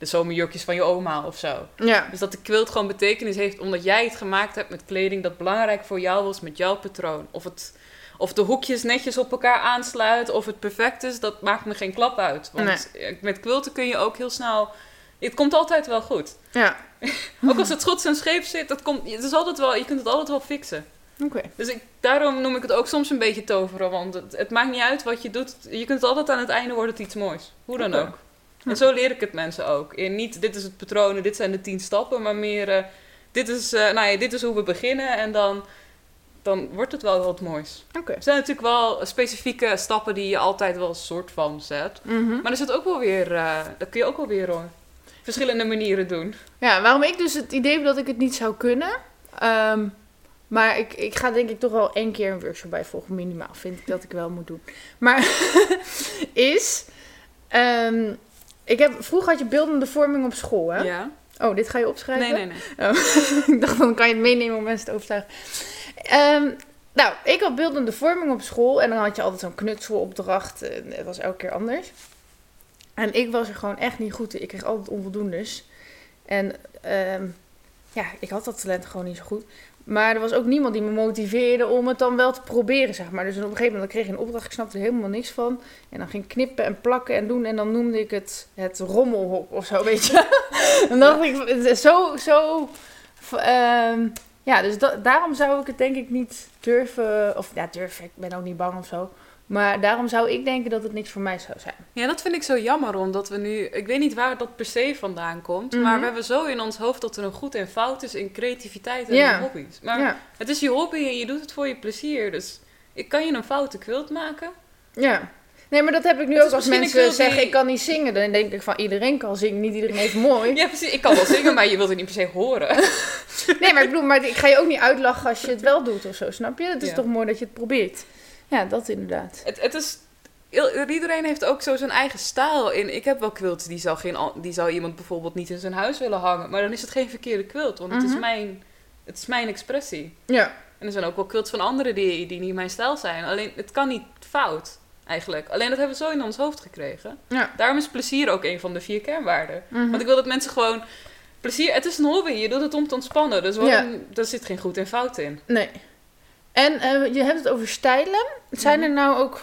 de zomerjurkjes van je oma of zo. Ja, Dus dat de quilt gewoon betekenis heeft omdat jij het gemaakt hebt met kleding dat belangrijk voor jou was met jouw patroon. Of, het, of de hoekjes netjes op elkaar aansluiten of het perfect is, dat maakt me geen klap uit. Want met quilten kun je ook heel snel... Het komt altijd wel goed. ja. <laughs> Ook als het schots en scheef zit, dat komt, het is altijd wel, je kunt het altijd wel fixen. Dus ik, daarom noem ik het ook soms een beetje toveren. Want het, het maakt niet uit wat je doet. Je kunt het altijd aan het einde wordt het iets moois. Hoe dan ook. En zo leer ik het mensen ook. En niet dit is het patroon en dit zijn de tien stappen. Maar meer eh, dit, is, eh, nou ja, dit is hoe we beginnen. En dan, dan wordt het wel wat moois. Oké. Er zijn natuurlijk wel specifieke stappen die je altijd wel een soort van zet. Mhm. Maar er zit ook wel weer... eh dat kun je ook wel weer hoor. verschillende manieren doen. Ja, waarom ik dus het idee heb dat ik het niet zou kunnen. ehm, maar ik, ik ga denk ik toch wel één keer een workshop bij volgen, minimaal. Vind ik dat ik wel moet doen. Maar <laughs> is... ehm, ik heb, vroeger had je beeldende vorming op school, hè? Ja? Oh, dit ga je opschrijven? Nee, nee, nee. <laughs> ik dacht, dan kan je het meenemen om mensen te overtuigen. Ehm, nou, ik had beeldende vorming op school. En dan had je altijd zo'n knutselopdracht. Het was elke keer anders. En ik was er gewoon echt niet goed in. Ik kreeg altijd onvoldoendes. En ehm, ja, ik had dat talent gewoon niet zo goed. Maar er was ook niemand die me motiveerde om het dan wel te proberen, zeg maar. Dus op een gegeven moment kreeg ik een opdracht, ik snapte er helemaal niks van. En dan ging ik knippen en plakken en doen. En dan noemde ik het het rommelhok of zo, weet je. <laughs> dan dacht ik, zo, zo... ehm, ja, dus da- daarom zou ik het denk ik niet durven... Of ja, durven, ik ben ook niet bang of zo. Maar daarom zou ik denken dat het niks voor mij zou zijn. Ja, dat vind ik zo jammer, omdat we nu... Ik weet niet waar dat per se vandaan komt, Mhm. maar we hebben zo in ons hoofd dat er een goed en fout is in creativiteit en Ja. in hobby's. Maar ja, het is je hobby en je doet het voor je plezier, dus ik kan je een foute quilt maken. ja. Nee, maar dat heb ik nu ook als mensen zeggen die- ik kan niet zingen. Dan denk ik van iedereen kan zingen, niet iedereen heeft mooi. <laughs> Ja, precies. Ik kan wel zingen, maar je wilt het niet per se horen. <laughs> Nee, maar ik bedoel, maar ik ga je ook niet uitlachen als je het wel doet of zo, snap je? Het is Ja. toch mooi dat je het probeert. Ja, dat inderdaad. Het, het is... Iedereen heeft ook zo zijn eigen stijl in. Ik heb wel quilts die zou, geen, die zou iemand bijvoorbeeld niet in zijn huis willen hangen. Maar dan is het geen verkeerde quilt, want het, is, Mhm. mijn, het is mijn expressie. Ja. En er zijn ook wel quilts van anderen die, die niet mijn stijl zijn. Alleen, het kan niet fout, eigenlijk. Alleen dat hebben we zo in ons hoofd gekregen. Ja. Daarom is plezier ook een van de vier kernwaarden. Mhm. Want ik wil dat mensen gewoon... Plezier, het is een hobby, je doet het om te ontspannen. Dus waarom, daar zit geen goed en fout in. Nee. En eh, je hebt het over stijlen. Zijn Mhm. er nou ook...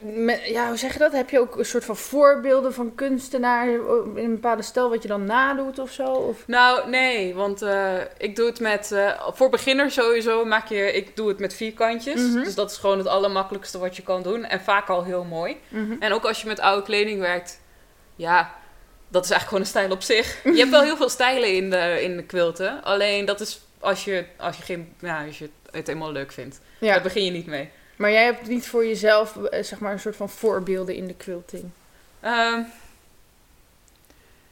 me- Ja, hoe zeg je dat? Heb je ook een soort van voorbeelden van kunstenaars in een bepaalde stijl wat je dan nadoet of zo? Of... Nou, nee, want eh, ik doe het met... eh, voor beginners sowieso maak je... Ik doe het met vierkantjes. Mhm. Dus dat is gewoon het allermakkelijkste wat je kan doen. En vaak al heel mooi. Mhm. En ook als je met oude kleding werkt, ja, dat is eigenlijk gewoon een stijl op zich. Je hebt wel heel veel stijlen in de, in de quilten. Alleen dat is als je, als je, geen, ja, als je het helemaal leuk vindt. Daar Ja, begin je niet mee. maar jij hebt niet voor jezelf eh, zeg maar een soort van voorbeelden in de quilting. Ehm,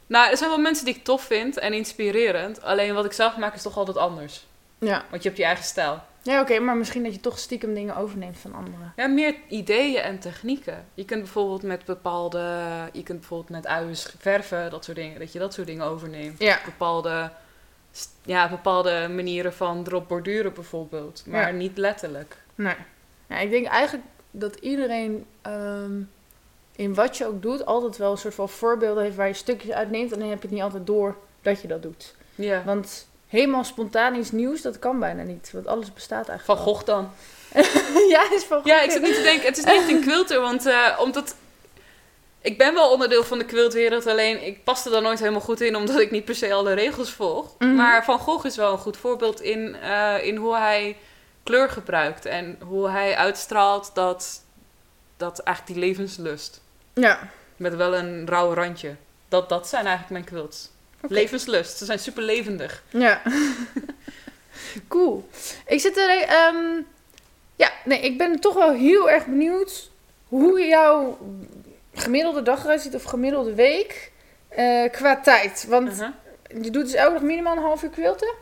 nou, er zijn wel mensen die ik tof vind en inspirerend. Alleen wat ik zelf maak is toch altijd anders. Ja, Want je hebt je eigen stijl. ja oké, maar misschien dat je toch stiekem dingen overneemt van anderen. Ja, meer ideeën en technieken. Je kunt bijvoorbeeld met bepaalde... Je kunt bijvoorbeeld met uiers verven, dat soort dingen. Dat je dat soort dingen overneemt. Ja. Bepaalde, ja, bepaalde manieren van erop borduren bijvoorbeeld. Maar Ja. niet letterlijk. Nee. Ja, ik denk eigenlijk dat iedereen ehm, in wat je ook doet, altijd wel een soort van voorbeelden heeft waar je stukjes uitneemt. En dan heb je het niet altijd door dat je dat doet. Ja. Want helemaal spontaan iets nieuws, dat kan bijna niet. Want alles bestaat Van eigenlijk. Gogh dan. <laughs> ja, is van Ja, Gogh. ik zit niet te denken, het is niet een quilter, want eh, omdat... Ik ben wel onderdeel van de quiltwereld, alleen ik pas er dan nooit helemaal goed in, omdat ik niet per se alle regels volg. Mhm. Maar Van Gogh is wel een goed voorbeeld in, eh, in hoe hij kleur gebruikt en hoe hij uitstraalt dat, dat eigenlijk die levenslust, Ja. met wel een rauw randje. Dat, dat zijn eigenlijk mijn quilts. Levenslust, ze zijn super levendig. Ja. <laughs> cool. Ik zit er... ehm, ja, nee, ik ben toch wel heel erg benieuwd hoe jouw gemiddelde dag eruit ziet of gemiddelde week eh, qua tijd. Want Uh-huh. je doet dus elke dag minimaal een half uur quilten.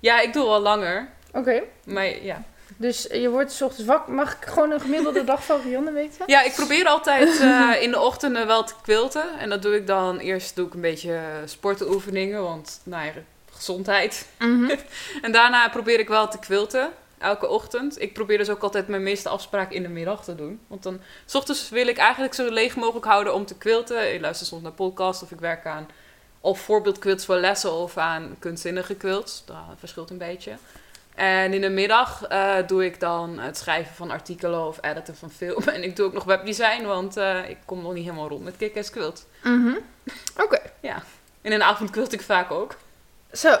Ja, ik doe al langer, Oké. maar ja. Dus je wordt 's ochtends wakker. Mag ik gewoon een gemiddelde <laughs> dag van Rianne weten? Ja, ik probeer altijd eh, in de ochtenden wel te quilten. En dat doe ik dan eerst doe ik een beetje sportoefeningen, want nou ja, gezondheid. Mhm. <laughs> En daarna probeer ik wel te quilten, elke ochtend. Ik probeer dus ook altijd mijn meeste afspraken in de middag te doen. Want dan, s ochtends wil ik eigenlijk zo leeg mogelijk houden om te quilten. Ik luister soms naar podcasts of ik werk aan of voorbeeldquilts voor lessen of aan kunstzinnige quilts. Dat verschilt een beetje. En in de middag eh, doe ik dan het schrijven van artikelen of editen van film. <laughs> En ik doe ook nog webdesign, want eh, ik kom nog niet helemaal rond met kick quilt. Mhm. Oké. In een avond quilt ik vaak ook. Zo. <laughs>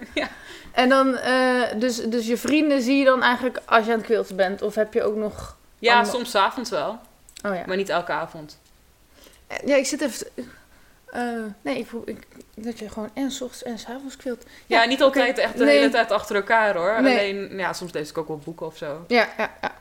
<laughs> Ja. En dan, eh, dus, dus je vrienden zie je dan eigenlijk als je aan het quilten bent? Of heb je ook nog... Ja, Ander- soms 's avonds wel, Oh ja. maar niet elke avond. Ja, ik zit even... eh, nee, ik, ik, dat je gewoon en 's ochtends en 's avonds quilt. Ja, Ja, niet altijd echt de Nee. hele tijd achter elkaar hoor. Nee. Alleen, ja, soms lees ik ook wel boeken of zo. Ja, ja, ja.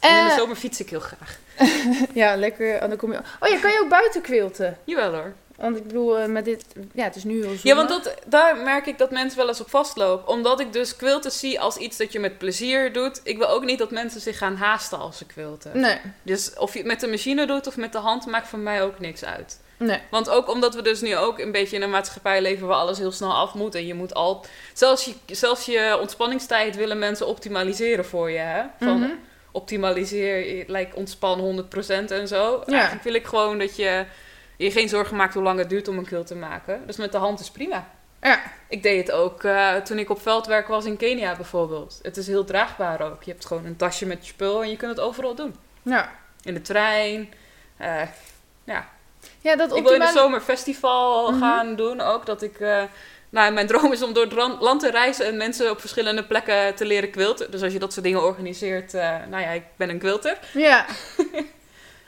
En in de Eh, zomer fiets ik heel graag. <laughs> ja, lekker. En dan kom je... Oh ja, kan je ook buiten quilten? Jawel hoor. Want ik bedoel, eh, met dit... Ja, het is nu heel zonnig. Ja, want dat, daar merk ik dat mensen wel eens op vastlopen. Omdat ik dus quilten zie als iets dat je met plezier doet. Ik wil ook niet dat mensen zich gaan haasten als ze quilten. Nee, Dus of je het met de machine doet of met de hand, maakt voor mij ook niks uit. nee. Want ook omdat we dus nu ook een beetje in een maatschappij leven waar alles heel snel af moet. En je moet al. Zelfs je, zelfs je ontspanningstijd willen mensen optimaliseren voor je. Hè? Van Mhm. optimaliseer, like, ontspan 100% en zo. Ja. Eigenlijk wil ik gewoon dat je je geen zorgen maakt hoe lang het duurt om een quilt te maken. Dus met de hand is prima. Ja. Ik deed het ook eh, toen ik op veldwerk was in Kenia bijvoorbeeld. Het is heel draagbaar ook. Je hebt gewoon een tasje met je spul en je kunt het overal doen. Ja. In de trein. eh, ja, Ja, dat ik wil in de optimale... zomer festival Mhm. gaan doen ook. Dat ik... eh, nou, mijn droom is om door het land te reizen en mensen op verschillende plekken te leren quilten. Dus als je dat soort dingen organiseert, nou ja, ik ben een quilter. Ja. <laughs>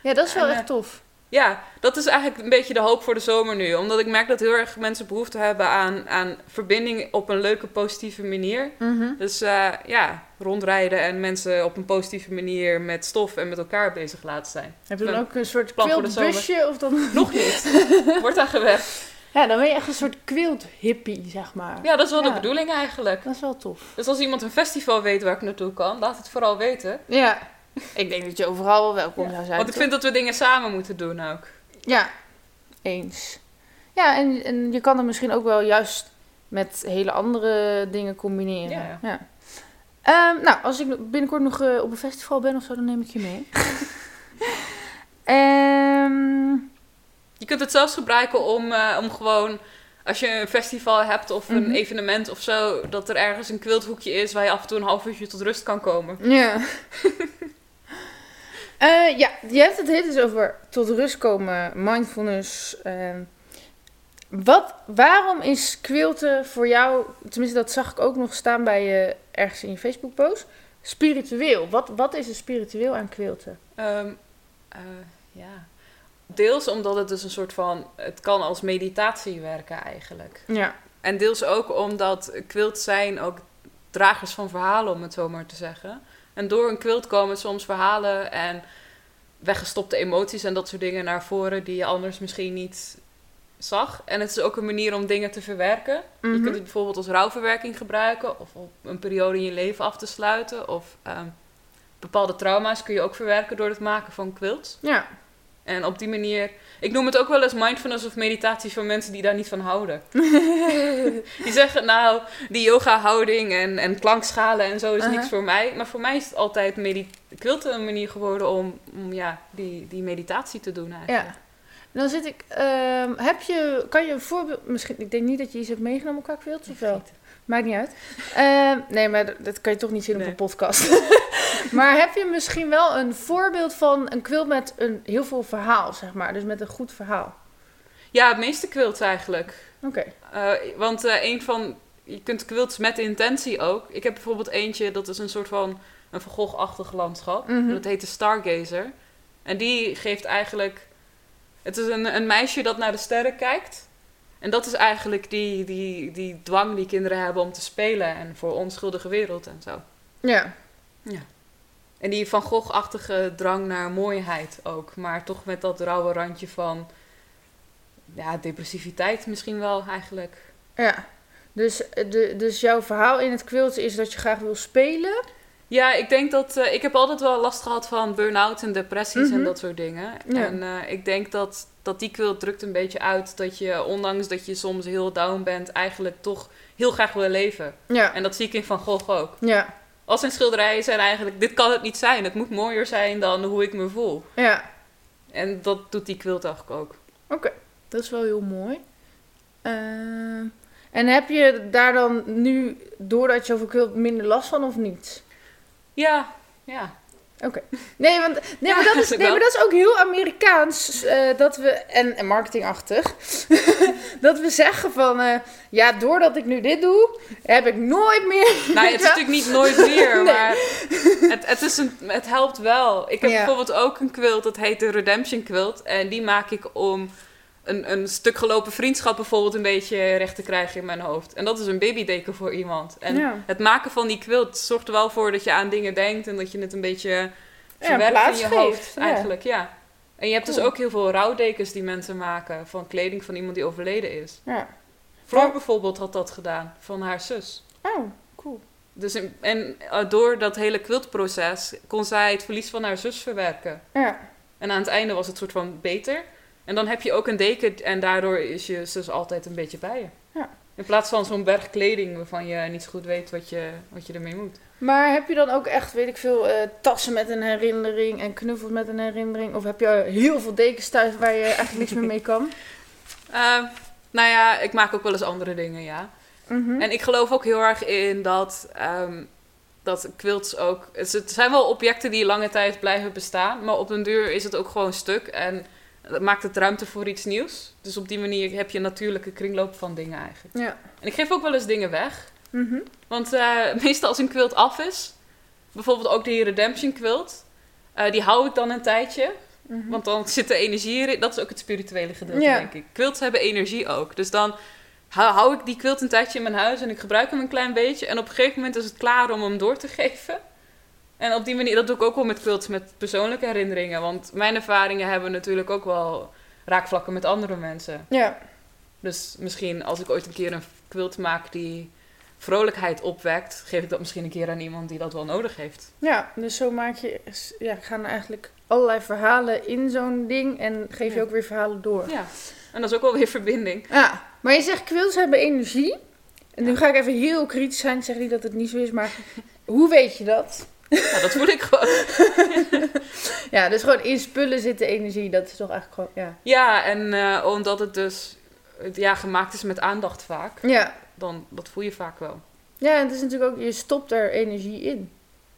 Ja, dat is wel En, echt tof. Ja, dat is eigenlijk een beetje de hoop voor de zomer nu. Omdat ik merk dat heel erg mensen behoefte hebben aan, aan verbinding op een leuke, positieve manier. Mhm. Dus eh, ja, rondrijden en mensen op een positieve manier met stof en met elkaar bezig laten zijn. Heb je dan Een ook een soort plan voor de quiltbusje? Of dan... Nog niet. <laughs> Wordt aan gewerkt. Ja, dan ben je echt een soort quilt hippie, zeg maar. Ja, dat is wel Ja. de bedoeling eigenlijk. Dat is wel tof. Dus als iemand een festival weet waar ik naartoe kan, laat het vooral weten. Ja. Ik denk dat je overal wel welkom Ja, zou zijn. Want ik toch? vind dat we dingen samen moeten doen ook. Ja, eens. Ja, en, en je kan het misschien ook wel juist met hele andere dingen combineren. Ja, ja. Ehm, nou, als ik binnenkort nog eh, op een festival ben of zo, dan neem ik je mee. <laughs> Ehm, Je kunt het zelfs gebruiken om, eh, om gewoon, als je een festival hebt of een Mhm. evenement of zo, dat er ergens een quilthoekje is waar je af en toe een half uurtje tot rust kan komen. ja. <laughs> Eh, ja, je hebt het heel dus over tot rust komen, mindfulness. ehm. wat, waarom is quilten voor jou, tenminste dat zag ik ook nog staan bij je ergens in je Facebook post, spiritueel? Wat, wat is er spiritueel aan quilten? Ehm, eh, ja. Deels omdat het dus een soort van, het kan als meditatie werken eigenlijk. Ja. En deels ook omdat quilt zijn ook dragers van verhalen, om het zo maar te zeggen. En door een quilt komen soms verhalen en weggestopte emoties en dat soort dingen naar voren die je anders misschien niet zag. En het is ook een manier om dingen te verwerken. Je Mhm. kunt het bijvoorbeeld als rouwverwerking gebruiken. Of op een periode in je leven af te sluiten. Of ehm, bepaalde trauma's kun je ook verwerken door het maken van quilts. Ja. En op die manier... Ik noem het ook wel eens mindfulness of meditatie voor mensen die daar niet van houden. <laughs> die zeggen, nou, die yoga-houding en, en klankschalen en zo is Uh-huh. niks voor mij. Maar voor mij is het altijd medi- quilten een manier geworden om, om ja, die, die meditatie te doen eigenlijk. Ja. Dan zit ik, ehm, heb je, kan je een voorbeeld, misschien, ik denk niet dat je iets hebt meegenomen qua quilts of wel? Maakt niet uit. Ehm, nee, maar dat, kan je toch niet zien op een podcast. <laughs> maar heb je misschien wel een voorbeeld van een quilt met een, heel veel verhaal, zeg maar. Dus met een goed verhaal. Ja, het meeste quilts eigenlijk. Oké. Eh, want eh, een van... Je kunt quilts met intentie ook. Ik heb bijvoorbeeld eentje, dat is een soort van... Een Van Gogh-achtig landschap. Mhm. Dat heet de Stargazer. En die geeft eigenlijk... Het is een, een meisje dat naar de sterren kijkt. En dat is eigenlijk die, die, die dwang die kinderen hebben om te spelen. En voor onschuldige wereld en zo. Ja. En die Van Gogh-achtige drang naar mooiheid ook. Maar toch met dat rauwe randje van... Ja, depressiviteit misschien wel eigenlijk. Ja. Dus, de, dus jouw verhaal in het quilt is dat je graag wil spelen. Ja, ik denk dat... eh, ik heb altijd wel last gehad van burn-out en depressies Mhm. en dat soort dingen. Ja. En eh, ik denk dat, dat die quilt drukt een beetje uit dat je, ondanks dat je soms heel down bent, eigenlijk toch heel graag wil leven. Ja. En dat zie ik in Van Gogh ook. Ja. Al zijn schilderijen zijn eigenlijk... Dit kan het niet zijn. Het moet mooier zijn dan hoe ik me voel. Ja. En dat doet die quilt eigenlijk ook. Oké. Dat is wel heel mooi. Ehm, en heb je daar dan nu, doordat je over quilt, minder last van of niet? Ja, ja. Oké. Nee, want, nee, Ja, maar dat is, nee, maar dat is ook heel Amerikaans. eh, dat we, en, en marketingachtig. <laughs> dat we zeggen van... eh, ja, doordat ik nu dit doe... heb ik nooit meer... Nou, ja, het is natuurlijk niet nooit meer, <laughs> Nee. maar het, het, is een, het helpt wel. Ik heb Ja. bijvoorbeeld ook een quilt, dat heet de Redemption Quilt. En die maak ik om een, een stuk gelopen vriendschap bijvoorbeeld een beetje recht te krijgen in mijn hoofd. En dat is een babydeken voor iemand. En Ja. het maken van die quilt zorgt er wel voor dat je aan dingen denkt en dat je het een beetje Ja, verwerkt in plaats je hoofd ja. eigenlijk, ja. En je hebt dus ook heel veel rouwdekens die mensen maken van kleding van iemand die overleden is. Ja. Floor bijvoorbeeld had dat gedaan, van haar zus. Oh, cool. Dus in- en eh, door dat hele quiltproces kon zij het verlies van haar zus verwerken. Ja. En aan het einde was het soort van beter. En dan heb je ook een deken en daardoor is je zus altijd een beetje bij je. Ja. In plaats van zo'n berg kleding waarvan je niet zo goed weet wat je, wat je ermee moet. Maar heb je dan ook echt, weet ik veel, eh, tassen met een herinnering en knuffels met een herinnering? Of heb je heel veel dekens thuis waar je eigenlijk niks meer mee kan? <laughs> Eh, nou ja, ik maak ook wel eens andere dingen, ja. Mhm. En ik geloof ook heel erg in dat, ehm, dat quilts ook... Het zijn wel objecten die lange tijd blijven bestaan, maar op den duur is het ook gewoon stuk en maakt het ruimte voor iets nieuws. Dus op die manier heb je een natuurlijke kringloop van dingen eigenlijk. Ja. En ik geef ook wel eens dingen weg. Mhm. Want eh, <laughs> meestal als een quilt af is, bijvoorbeeld ook die Redemption quilt, eh, die hou ik dan een tijdje. Mhm. Want dan zit de energie erin. Dat is ook het spirituele gedeelte, Ja. denk ik. Quilts hebben energie ook. Dus dan hou ik die quilt een tijdje in mijn huis en ik gebruik hem een klein beetje. En op een gegeven moment is het klaar om hem door te geven. En op die manier, dat doe ik ook wel met quilts, met persoonlijke herinneringen. Want mijn ervaringen hebben natuurlijk ook wel raakvlakken met andere mensen. Ja. Dus misschien als ik ooit een keer een quilt maak die vrolijkheid opwekt, geef ik dat misschien een keer aan iemand die dat wel nodig heeft. ja, dus zo maak je, ja, gaan eigenlijk allerlei verhalen in zo'n ding en geef je Ja. ook weer verhalen door. Ja, en dat is ook wel weer verbinding. Ja, maar je zegt quilts hebben energie. En nu ga ik even heel kritisch zijn. Ik zeg niet dat het niet zo is, maar <laughs> hoe weet je dat? Nou, dat voel ik gewoon. <laughs> Ja, dus gewoon in spullen zit de energie. Dat is toch eigenlijk gewoon, ja. Ja, en eh, omdat het dus ja, gemaakt is met aandacht vaak, Ja. dan dat voel je vaak wel. Ja, en het is natuurlijk ook, je stopt er energie in.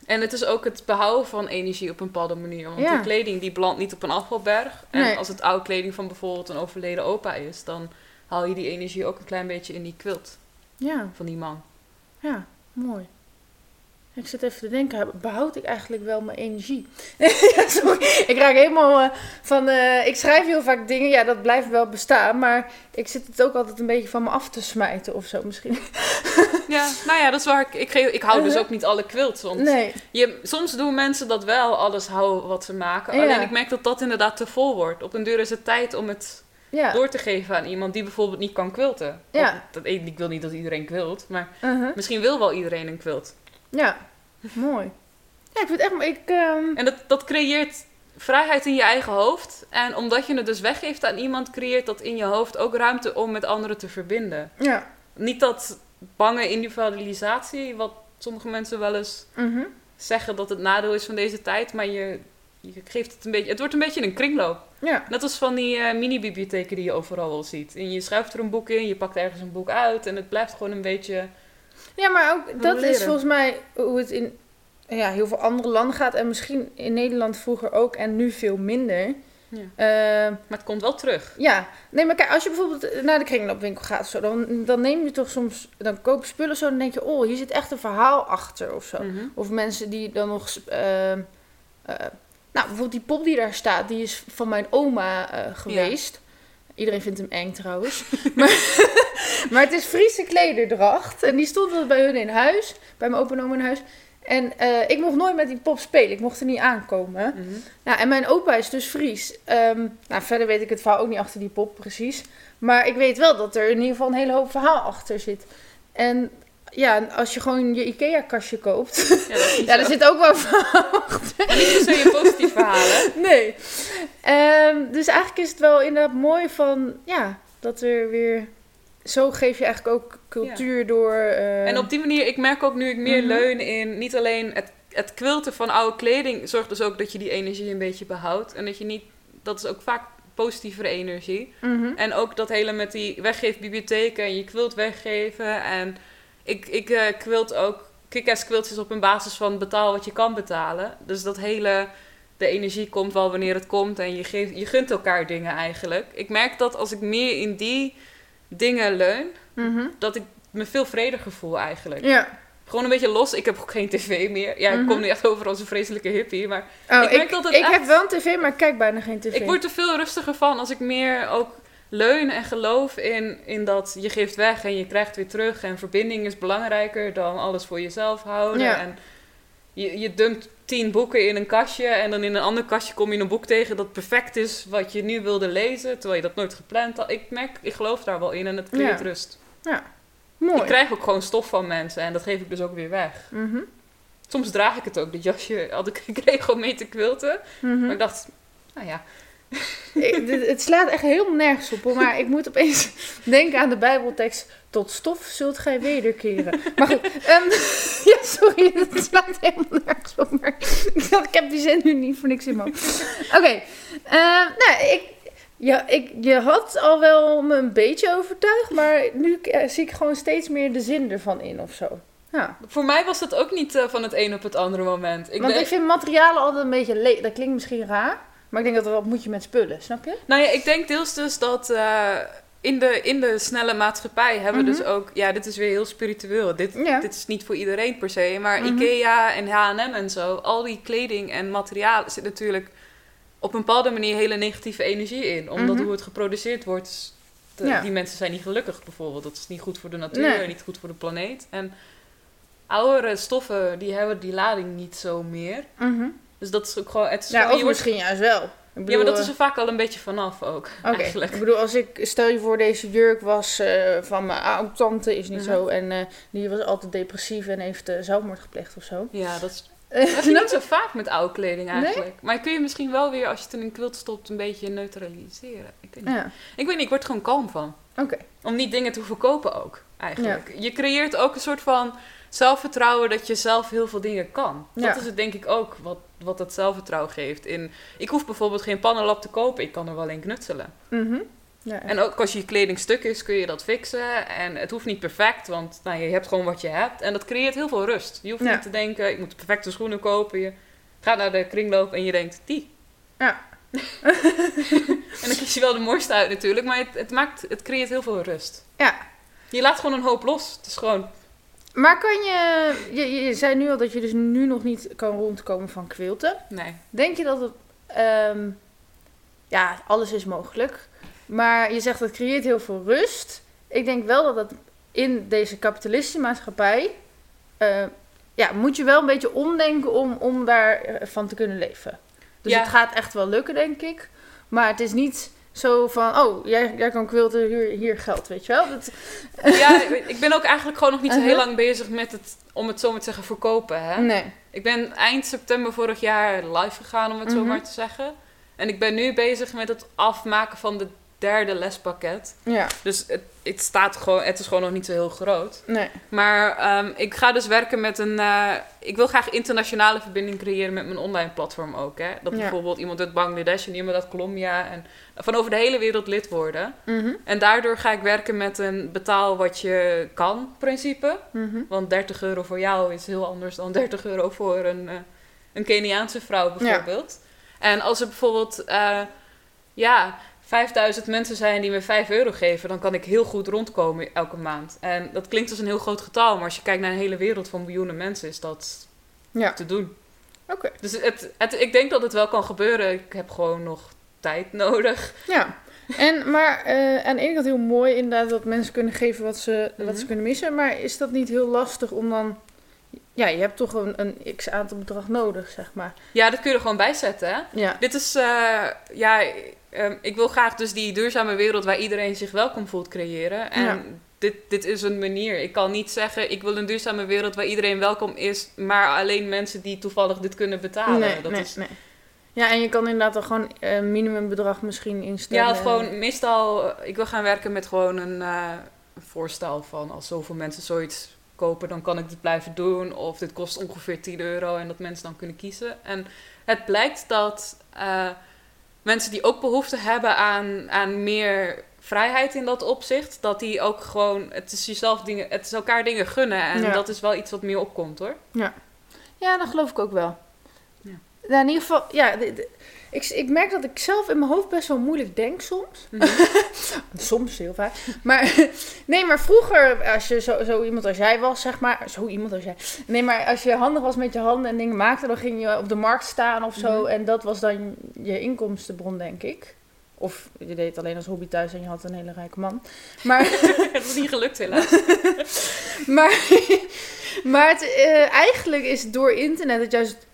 En het is ook het behouden van energie op een bepaalde manier. Want Ja. die kleding die belandt niet op een afvalberg. En Nee. als het oude kleding van bijvoorbeeld een overleden opa is, dan haal je die energie ook een klein beetje in die quilt Ja, van die man. ja, mooi. Ik zit even te denken, behoud ik eigenlijk wel mijn energie? <laughs> Ja, Sorry, ik raak helemaal eh, van, eh, ik schrijf heel vaak dingen, ja dat blijft wel bestaan, maar ik zit het ook altijd een beetje van me af te smijten of zo misschien. <laughs> Ja, nou ja, dat is waar ik... Ik, ik hou dus Uh-huh. ook niet alle quilts. Want Nee, je, soms doen mensen dat wel, alles houden wat ze maken. Ja. Alleen ik merk dat dat inderdaad te vol wordt. Op een duur is het tijd om het Ja. door te geven aan iemand die bijvoorbeeld niet kan quilten. Ja. Of Dat, ik wil niet dat iedereen quilt, maar Uh-huh. misschien wil wel iedereen een quilt. Ja, mooi. Ja, ik vind het echt... Ik, ehm, En dat, dat creëert vrijheid in je eigen hoofd. En omdat je het dus weggeeft aan iemand, creëert dat in je hoofd ook ruimte om met anderen te verbinden. ja. Niet dat bange individualisatie, wat sommige mensen wel eens Mhm. zeggen dat het nadeel is van deze tijd, maar je, je geeft het een beetje. Het wordt een beetje een kringloop. Ja. Net als van die eh, mini-bibliotheken die je overal wel ziet. En je schuift er een boek in, je pakt ergens een boek uit en het blijft gewoon een beetje. Ja, maar ook dat is volgens mij hoe het in ja, heel veel andere landen gaat. En misschien in Nederland vroeger ook en nu veel minder. Ja. Ehm, Maar het komt wel terug. ja, nee, maar kijk, als je bijvoorbeeld naar de kringloopwinkel gaat, of zo, dan, dan neem je toch soms, dan koop je spullen zo, dan denk je, oh, hier zit echt een verhaal achter of zo. Mhm. Of mensen die dan nog, ehm, eh, nou, bijvoorbeeld die pop die daar staat, die is van mijn oma eh, geweest. Iedereen vindt hem eng trouwens. <laughs> maar, maar het is Friese klederdracht. En die stond bij hun in huis. Bij mijn opa en oma in huis. En eh, ik mocht nooit met die pop spelen. Ik mocht er niet aankomen. Mhm. Nou, en mijn opa is dus Fries. Ehm, nou, verder weet ik het verhaal ook niet achter die pop precies. Maar ik weet wel dat er in ieder geval een hele hoop verhaal achter zit. En ja, als je gewoon je IKEA-kastje koopt. Ja, dat er <laughs> zit ook wel verhaal <laughs> achter. Maar niet se een positief verhaal, hè? Nee. Ehm, dus eigenlijk is het wel inderdaad mooi van, ja, dat er weer... Zo geef je eigenlijk ook cultuur door... eh, En op die manier, ik merk ook nu ik meer Mhm. leun in niet alleen het, het quilten van oude kleding, zorgt dus ook dat je die energie een beetje behoudt. En dat je niet, dat is ook vaak positievere energie. mhm. En ook dat hele met die weggeefbibliotheken en je quilt weggeven. En ik, ik quilt ook, kick-ass quiltjes op een basis van betaal wat je kan betalen. Dus dat hele, de energie komt wel wanneer het komt en je, geeft, je gunt elkaar dingen eigenlijk. Ik merk dat als ik meer in die dingen leun, Mhm. dat ik me veel vrediger voel eigenlijk. Ja. Gewoon een beetje los. Ik heb ook geen tv meer. Ja, ik Mhm. kom nu echt over als een vreselijke hippie. Maar Oh, Ik ik merk dat het ik echt- heb wel een tv, maar ik kijk bijna geen tv. ik word er veel rustiger van als ik meer ook leun en geloof in, in dat je geeft weg en je krijgt weer terug. En verbinding is belangrijker dan alles voor jezelf houden. Ja. En je, je dumpt tien boeken in een kastje en dan in een ander kastje kom je een boek tegen dat perfect is wat je nu wilde lezen, terwijl je dat nooit gepland had. Ik merk, ik geloof daar wel in en het creëert Ja. rust. Mooi. Ik krijg ook gewoon stof van mensen en dat geef ik dus ook weer weg. Mhm. Soms draag ik het ook, dit jasje had ik <laughs> gekregen om mee te quilten. Mhm. Maar ik dacht, nou ja, Ik- dit- het slaat echt helemaal nergens op, hoor, maar ik moet opeens <laughs> denken aan de Bijbeltekst. Tot stof zult gij wederkeren. Maar goed, ehm, <laughs> ja, sorry, <laughs> het slaat helemaal nergens op. Maar ik dacht, ik heb die zin nu niet voor niks in mijn. Oké, ehm, nou, ik, ja, ik, je had al wel me een beetje overtuigd, maar nu eh, zie ik gewoon steeds meer de zin ervan in of zo. Ja. voor mij was dat ook niet eh, van het een op het andere moment. Ik Want ben- ik vind materialen altijd een beetje le Dat klinkt misschien raar, maar ik denk dat dat moet je met spullen, snap je? Nou ja, ik denk deels dus dat eh, in, de, in de snelle maatschappij hebben we Mhm. dus ook... Ja, dit is weer heel spiritueel. Dit, Ja. dit is niet voor iedereen per se. Maar Mhm. Ikea en H&M en zo, al die kleding en materialen zit natuurlijk op een bepaalde manier hele negatieve energie in. Omdat Mhm. hoe het geproduceerd wordt, is de- Ja. die mensen zijn niet gelukkig bijvoorbeeld. Dat is niet goed voor de natuur, Nee. niet goed voor de planeet. En oudere stoffen, die hebben die lading niet zo meer. Mhm. Dus dat is ook gewoon... Het is Ja, gewoon- of wordt- misschien juist wel. Ik ja, bedoel, maar dat is eh, er vaak al een beetje vanaf ook, Oké, <laughs> eigenlijk. ik bedoel, als ik, stel je voor deze jurk was eh, van mijn oud-tante, is niet Mhm. zo, en eh, die was altijd depressief en heeft eh, zelfmoord gepleegd of zo. Ja, dat is Eh, <laughs> dat heb je niet zo vaak met oude kleding Nee? eigenlijk. Maar kun je misschien wel weer, als je het in een quilt stopt, een beetje neutraliseren. Ik weet niet. ja, Ik weet niet, ik word er gewoon kalm van. oké. Om niet dingen te verkopen ook, eigenlijk. Je creëert ook een soort van zelfvertrouwen dat je zelf heel veel dingen kan. Dat Ja. is het denk ik ook wat, wat dat zelfvertrouwen geeft. In, ik hoef bijvoorbeeld geen pannenlap te kopen, ik kan er wel in knutselen. Mhm. Ja, En ook als je kleding stuk is, kun je dat fixen. En het hoeft niet perfect, want nou, je hebt gewoon wat je hebt. En dat creëert heel veel rust. Je hoeft Ja. niet te denken, ik moet perfecte schoenen kopen. Je gaat naar de kringloop en je denkt, die. Ja. <laughs> en dan kies je wel de mooiste uit natuurlijk, maar het, het, maakt, het creëert heel veel rust. Ja. Je laat gewoon een hoop los. Het is gewoon, Maar kan je, je, zei nu al dat je dus nu nog niet kan rondkomen van quilten. nee. Denk je dat het, ehm, ja, alles is mogelijk. Maar je zegt dat creëert heel veel rust. Ik denk wel dat dat in deze kapitalistische maatschappij, eh, ja, moet je wel een beetje omdenken om, om daarvan te kunnen leven. Dus Ja. het gaat echt wel lukken, denk ik. Maar het is niet Zo van, oh, jij, jij kan quilten, hier, hier geld, weet je wel? Dat, Ja, ik ben ook eigenlijk gewoon nog niet zo heel Uh-huh. lang bezig met het, om het zo maar te zeggen, verkopen. Hè? nee. Ik ben eind september vorig jaar live gegaan, om het zo Mhm. maar te zeggen. En ik ben nu bezig met het afmaken van de derde lespakket. Ja, Dus het, het staat gewoon, het is gewoon nog niet zo heel groot. nee. Maar ehm, ik ga dus werken met een. eh, ik wil graag internationale verbinding creëren met mijn online platform ook. Hè? Dat Ja. bijvoorbeeld iemand uit Bangladesh en iemand uit Colombia en van over de hele wereld lid worden. Mhm, En daardoor ga ik werken met een betaal wat je kan principe. mhm. Want 30 euro voor jou is heel anders dan 30 euro voor een, eh, een Keniaanse vrouw bijvoorbeeld. En als er bijvoorbeeld eh, ja, 5000 mensen zijn die me 5 euro geven, dan kan ik heel goed rondkomen elke maand. En dat klinkt als een heel groot getal, maar als je kijkt naar een hele wereld van miljoenen mensen, is dat Ja, te doen. oké. Dus het, het, ik denk dat het wel kan gebeuren. Ik heb gewoon nog tijd <laughs> nodig. Ja. En, maar eh, aan de ene kant heel mooi inderdaad dat mensen kunnen geven wat ze, wat Mhm. ze kunnen missen. Maar is dat niet heel lastig om dan... Ja, je hebt toch een, een x-aantal bedrag nodig, zeg maar. Ja, dat kun je er gewoon bij zetten, hè? Ja. Dit is, eh, ja, ehm, ik wil graag dus die duurzame wereld waar iedereen zich welkom voelt creëren. En Ja. dit, dit is een manier. Ik kan niet zeggen, ik wil een duurzame wereld waar iedereen welkom is, maar alleen mensen die toevallig dit kunnen betalen. nee, dat nee, is, nee. Ja, en je kan inderdaad dan gewoon een minimumbedrag misschien instellen. ja, of gewoon meestal, eh, ik wil gaan werken met gewoon een, eh, een voorstel van als zoveel mensen zoiets kopen, dan kan ik dit blijven doen. Of dit kost ongeveer 10 euro en dat mensen dan kunnen kiezen. En het blijkt dat eh, mensen die ook behoefte hebben aan, aan meer vrijheid in dat opzicht, dat die ook gewoon, het is jezelf dingen, het is elkaar dingen gunnen. En Ja. dat is wel iets wat meer opkomt hoor. Ja, dat geloof ik ook wel. Ja. Nou, in ieder geval, ja, de- de- ik, ik merk dat ik zelf in mijn hoofd best wel moeilijk denk soms. <laughs> Soms, heel vaak. Maar <laughs> nee, maar vroeger, als je zo, zo iemand als jij was, zeg maar. Zo iemand als jij. Nee, maar als je handig was met je handen en dingen maakte, dan ging je op de markt staan of zo. Mhm. En dat was dan je inkomstenbron, denk ik. Of je deed het alleen als hobby thuis en je had een hele rijke man. Maar, <laughs> Het is niet gelukt helaas. maar, maar het, eh, eigenlijk is door internet het juist.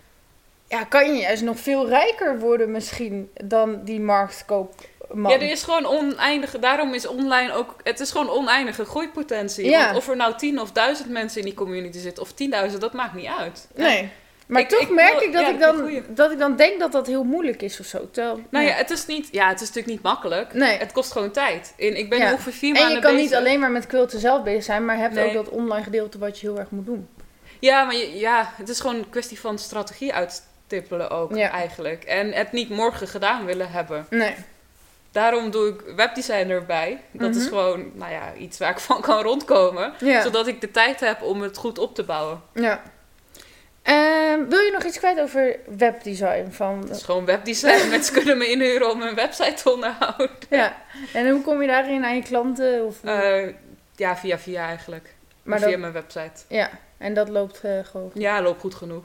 Ja, kan je juist nog veel rijker worden misschien dan die marktkoopman. Ja, er is gewoon oneindige. Daarom is online ook. Het is gewoon oneindige groeipotentie. Ja. Want of er nou tien of duizend mensen in die community zitten, of tienduizend, dat maakt niet uit. Nee. Maar Ik- toch ik merk ik dat, ja, ik dan, goeie. dat ik dan denk dat dat heel moeilijk is of zo. Terwijl, Nou ja, het is niet. Ja, het is natuurlijk niet makkelijk. Nee. Het kost gewoon tijd. En ik ben Ja. ongeveer vier En maanden je kan bezig. niet alleen maar met quilten zelf bezig zijn, maar je hebt Nee. ook dat online gedeelte wat je heel erg moet doen. Ja, maar je- ja, het is gewoon een kwestie van strategie uitstippelen ook Ja. eigenlijk. En het niet morgen gedaan willen hebben. Nee. Daarom doe ik webdesign erbij. Dat is Mhm. gewoon, nou ja, iets waar ik van kan rondkomen. Ja. Zodat ik de tijd heb om het goed op te bouwen. ja. Ehm, wil je nog iets kwijt over webdesign? Van, Het is gewoon webdesign. <laughs> Mensen kunnen me inhuren om een website te onderhouden. ja. En hoe kom je daarin aan je klanten? Of, Eh, ja, via via eigenlijk. maar via dat, mijn website. ja, en dat loopt eh, gewoon. Ja, loopt goed genoeg.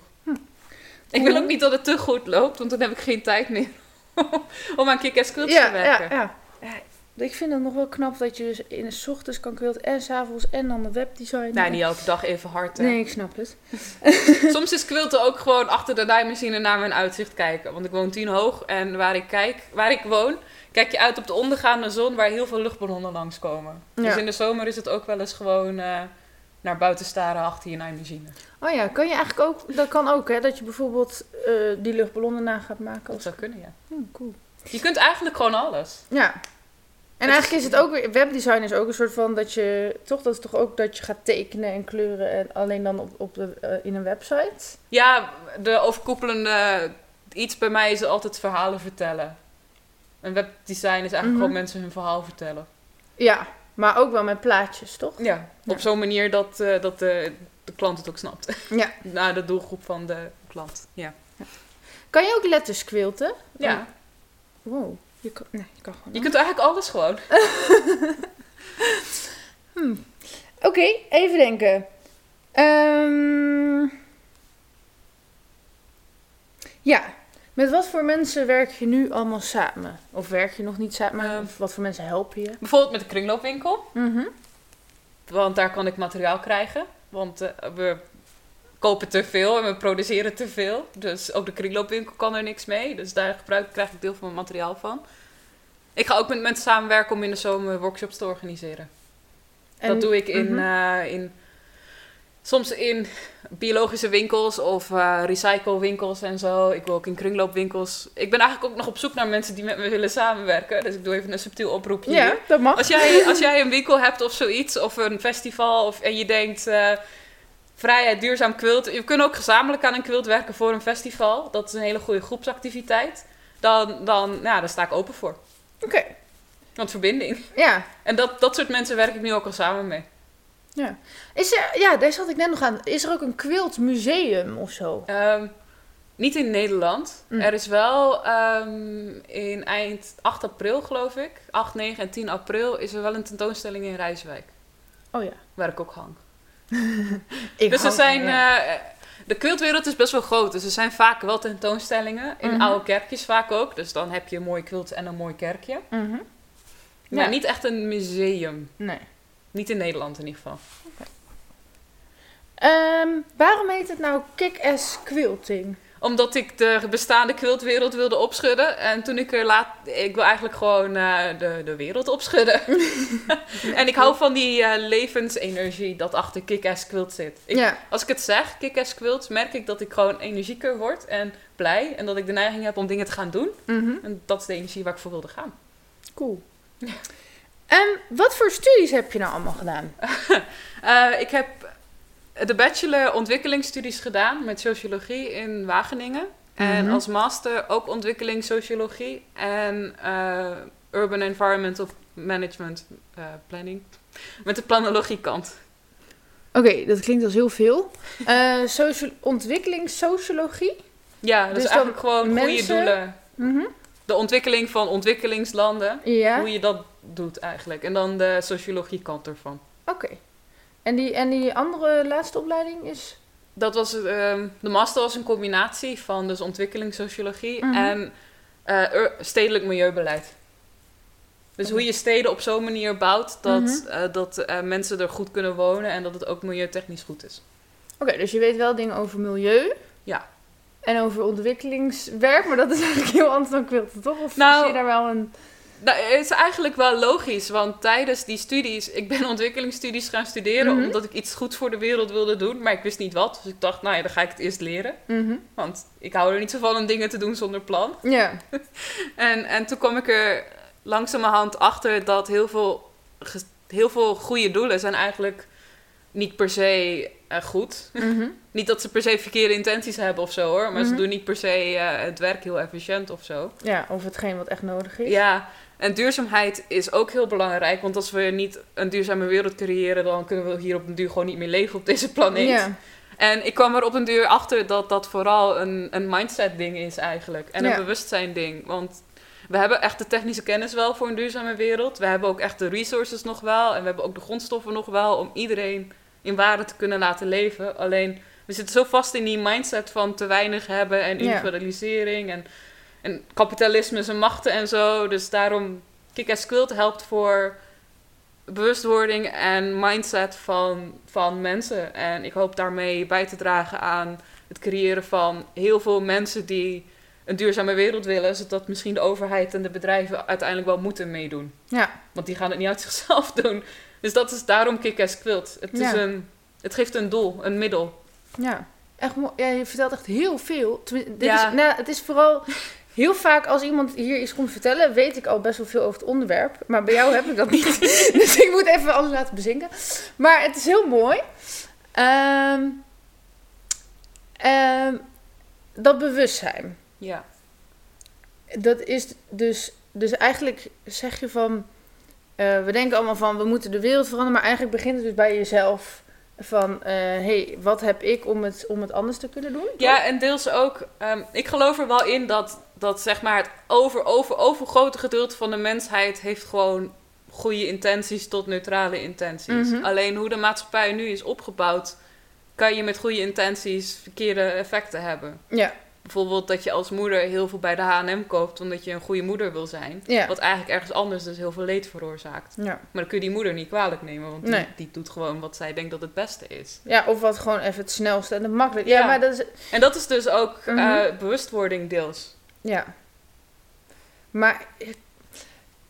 Ik wil ook niet dat het te goed loopt, want dan heb ik geen tijd meer <laughs> om aan kick-ass quilts Ja, te werken. ja, ja. Ik vind het nog wel knap dat je dus in de ochtends kan quilten en s'avonds en dan de webdesign. Nou, niet elke dag even hard. hè. Nee, ik snap het. <laughs> Soms is quilten ook gewoon achter de naaimachine naar mijn uitzicht kijken. Want ik woon tien hoog en waar ik, kijk, waar ik woon, kijk je uit op de ondergaande zon waar heel veel luchtballonnen langskomen. Dus Ja. in de zomer is het ook wel eens gewoon eh, naar buiten staren achter je naaimachine. Oh ja, kan je eigenlijk ook, dat kan ook hè, dat je bijvoorbeeld eh, die luchtballonnen na gaat maken. Dat zou kunnen, ja. Hm, cool. Je kunt eigenlijk gewoon alles. Ja. En eigenlijk is het ook weer, webdesign is ook een soort van dat je, toch, dat is toch ook dat je gaat tekenen en kleuren en alleen dan op, op de, eh, in een website? Ja, de overkoepelende iets bij mij is altijd verhalen vertellen. Een webdesign is eigenlijk Mhm. gewoon mensen hun verhaal vertellen. Ja, maar ook wel met plaatjes, toch? Ja, op zo'n manier dat, eh, dat de, de klant het ook snapt. <laughs> Ja. Naar de doelgroep van de klant. Ja. Kan je ook letters quilten? ja. Wow. Je kan, nee, je kan gewoon. Je kunt eigenlijk alles gewoon. <laughs> Oké, even denken. Ehm, ja, met wat voor mensen werk je nu allemaal samen? Of werk je nog niet samen? Ehm. wat voor mensen helpen je? Bijvoorbeeld met de kringloopwinkel. Mhm. Want daar kan ik materiaal krijgen. Want eh, we kopen te veel en we produceren te veel. Dus ook de kringloopwinkel kan er niks mee. Dus daar gebruik, krijg ik deel van mijn materiaal van. Ik ga ook met mensen samenwerken om in de zomer workshops te organiseren. En- dat doe ik in, Mhm. eh, in soms in biologische winkels of eh recyclewinkels en zo. Ik wil ook in kringloopwinkels. Ik ben eigenlijk ook nog op zoek naar mensen die met me willen samenwerken. Dus ik doe even een subtiel oproepje. Ja, hier. dat mag. Als jij, als jij een winkel hebt of zoiets, of een festival, of, en je denkt eh, vrijheid, duurzaam quilt. Je kunt ook gezamenlijk aan een quilt werken voor een festival. Dat is een hele goede groepsactiviteit. Dan, dan, ja, daar sta ik open voor. Oké, Want verbinding. ja. En dat, dat soort mensen werk ik nu ook al samen mee. Ja. Is er, ja, daar zat ik net nog aan. Is er ook een quiltmuseum of zo? Ehm, niet in Nederland. Mm. Er is wel ehm, in eind 8 april, geloof ik, 8, 9 en 10 april, is er wel een tentoonstelling in Rijswijk. Oh ja. Waar ik ook hang. <laughs> Ik dus er zijn. ja. eh, de quiltwereld is best wel groot. Dus er zijn vaak wel tentoonstellingen. In Mhm. oude kerkjes vaak ook. Dus dan heb je een mooie quilt en een mooi kerkje. Mhm. Maar Ja. niet echt een museum. Nee. Niet in Nederland in ieder geval. Ehm, waarom heet het nou kick-ass quilting? Omdat ik de bestaande quiltwereld wilde opschudden. En toen ik er laat... Ik wil eigenlijk gewoon eh, de, de wereld opschudden. <laughs> en ik hou van die eh, levensenergie dat achter kick-ass quilt zit. Ik, ja. Als ik het zeg, kick-ass quilt, merk ik dat ik gewoon energieker word en blij. En dat ik de neiging heb om dingen te gaan doen. Mhm. En dat is de energie waar ik voor wilde gaan. Cool. <laughs> En wat voor studies heb je nou allemaal gedaan? <laughs> Eh, ik heb de bachelor ontwikkelingsstudies gedaan met sociologie in Wageningen. En Mhm. als master ook ontwikkelingssociologie en eh, urban environmental management eh, planning. Met de planologiekant. Oké, dat klinkt als heel veel. <laughs> Socia- ontwikkelingssociologie? Ja, dat Dus is eigenlijk gewoon goede mensen- doelen. Mhm. De ontwikkeling van ontwikkelingslanden. Ja, Hoe je dat doet eigenlijk. En dan de sociologiekant ervan. oké. En, die, en die andere laatste opleiding is? Dat was, ehm, de master was een combinatie van dus ontwikkelingssociologie Mhm. en eh, stedelijk milieubeleid. Dus hoe je steden op zo'n manier bouwt dat, Mhm. eh, dat eh, mensen er goed kunnen wonen en dat het ook milieutechnisch goed is. Oké, dus je weet wel dingen over milieu. Ja. En over ontwikkelingswerk, maar dat is <laughs> eigenlijk heel anders dan quilten, toch? Of Nou, zie je daar wel een... Nou, het is eigenlijk wel logisch, want tijdens die studies, ik ben ontwikkelingsstudies gaan studeren Mhm. omdat ik iets goeds voor de wereld wilde doen, maar ik wist niet wat. Dus ik dacht, nou ja, dan ga ik het eerst leren. Mhm. Want ik hou er niet zo van om dingen te doen zonder plan. Ja. <laughs> En, en toen kwam ik er langzamerhand achter dat heel veel, heel veel goede doelen zijn eigenlijk niet per se eh, goed. Mhm. Niet dat ze per se verkeerde intenties hebben of zo hoor, maar ze Mhm. doen niet per se eh, het werk heel efficiënt of zo. Ja, over hetgeen wat echt nodig is. Ja, en duurzaamheid is ook heel belangrijk, want als we niet een duurzame wereld creëren, dan kunnen we hier op een duur gewoon niet meer leven op deze planeet. En ik kwam er op een duur achter dat dat vooral een, een mindset ding is eigenlijk. En een bewustzijn ding. Want we hebben echt de technische kennis wel voor een duurzame wereld. We hebben ook echt de resources nog wel. En we hebben ook de grondstoffen nog wel om iedereen in waarde te kunnen laten leven. Alleen, we zitten zo vast in die mindset van te weinig hebben en individualisering en, en kapitalisme zijn machten en zo. Dus daarom, Kick-Ass Quilt helpt voor bewustwording en mindset van, van mensen. En ik hoop daarmee bij te dragen aan het creëren van heel veel mensen die een duurzame wereld willen, zodat misschien de overheid en de bedrijven uiteindelijk wel moeten meedoen. Ja. Want die gaan het niet uit zichzelf <laughs> doen. Dus dat is daarom Kick-Ass Quilt. Het, is een, het geeft een doel, een middel. Ja. Echt mooi. Ja, je vertelt echt heel veel. Tenmin- dit Ja. is, nou, het is vooral heel vaak als iemand hier iets komt vertellen, weet ik al best wel veel over het onderwerp. Maar bij jou heb ik dat niet. <laughs> <laughs> dus ik moet even alles laten bezinken. Maar het is heel mooi. Ehm, ehm, dat bewustzijn. Ja. Dat is dus, dus eigenlijk zeg je van, we denken allemaal van, we moeten de wereld veranderen, maar eigenlijk begint het dus bij jezelf. Van, hé, hey, wat heb ik om het, om het anders te kunnen doen? toch? Ja, en deels ook. ehm, ik geloof er wel in dat, dat zeg maar het over, over, overgrote gedeelte van de mensheid heeft gewoon goede intenties tot neutrale intenties. Mhm. Alleen hoe de maatschappij nu is opgebouwd, kan je met goede intenties verkeerde effecten hebben. Ja, Bijvoorbeeld dat je als moeder heel veel bij de H&M koopt omdat je een goede moeder wil zijn. ja, Wat eigenlijk ergens anders dus heel veel leed veroorzaakt. ja. Maar dan kun je die moeder niet kwalijk nemen, want die, Nee. die doet gewoon wat zij denkt dat het beste is. ja, of wat gewoon even het snelste en het makkelijkste. Ja, Ja. maar dat is, En dat is dus ook eh, Mhm. bewustwording deels. ja. Maar, eh,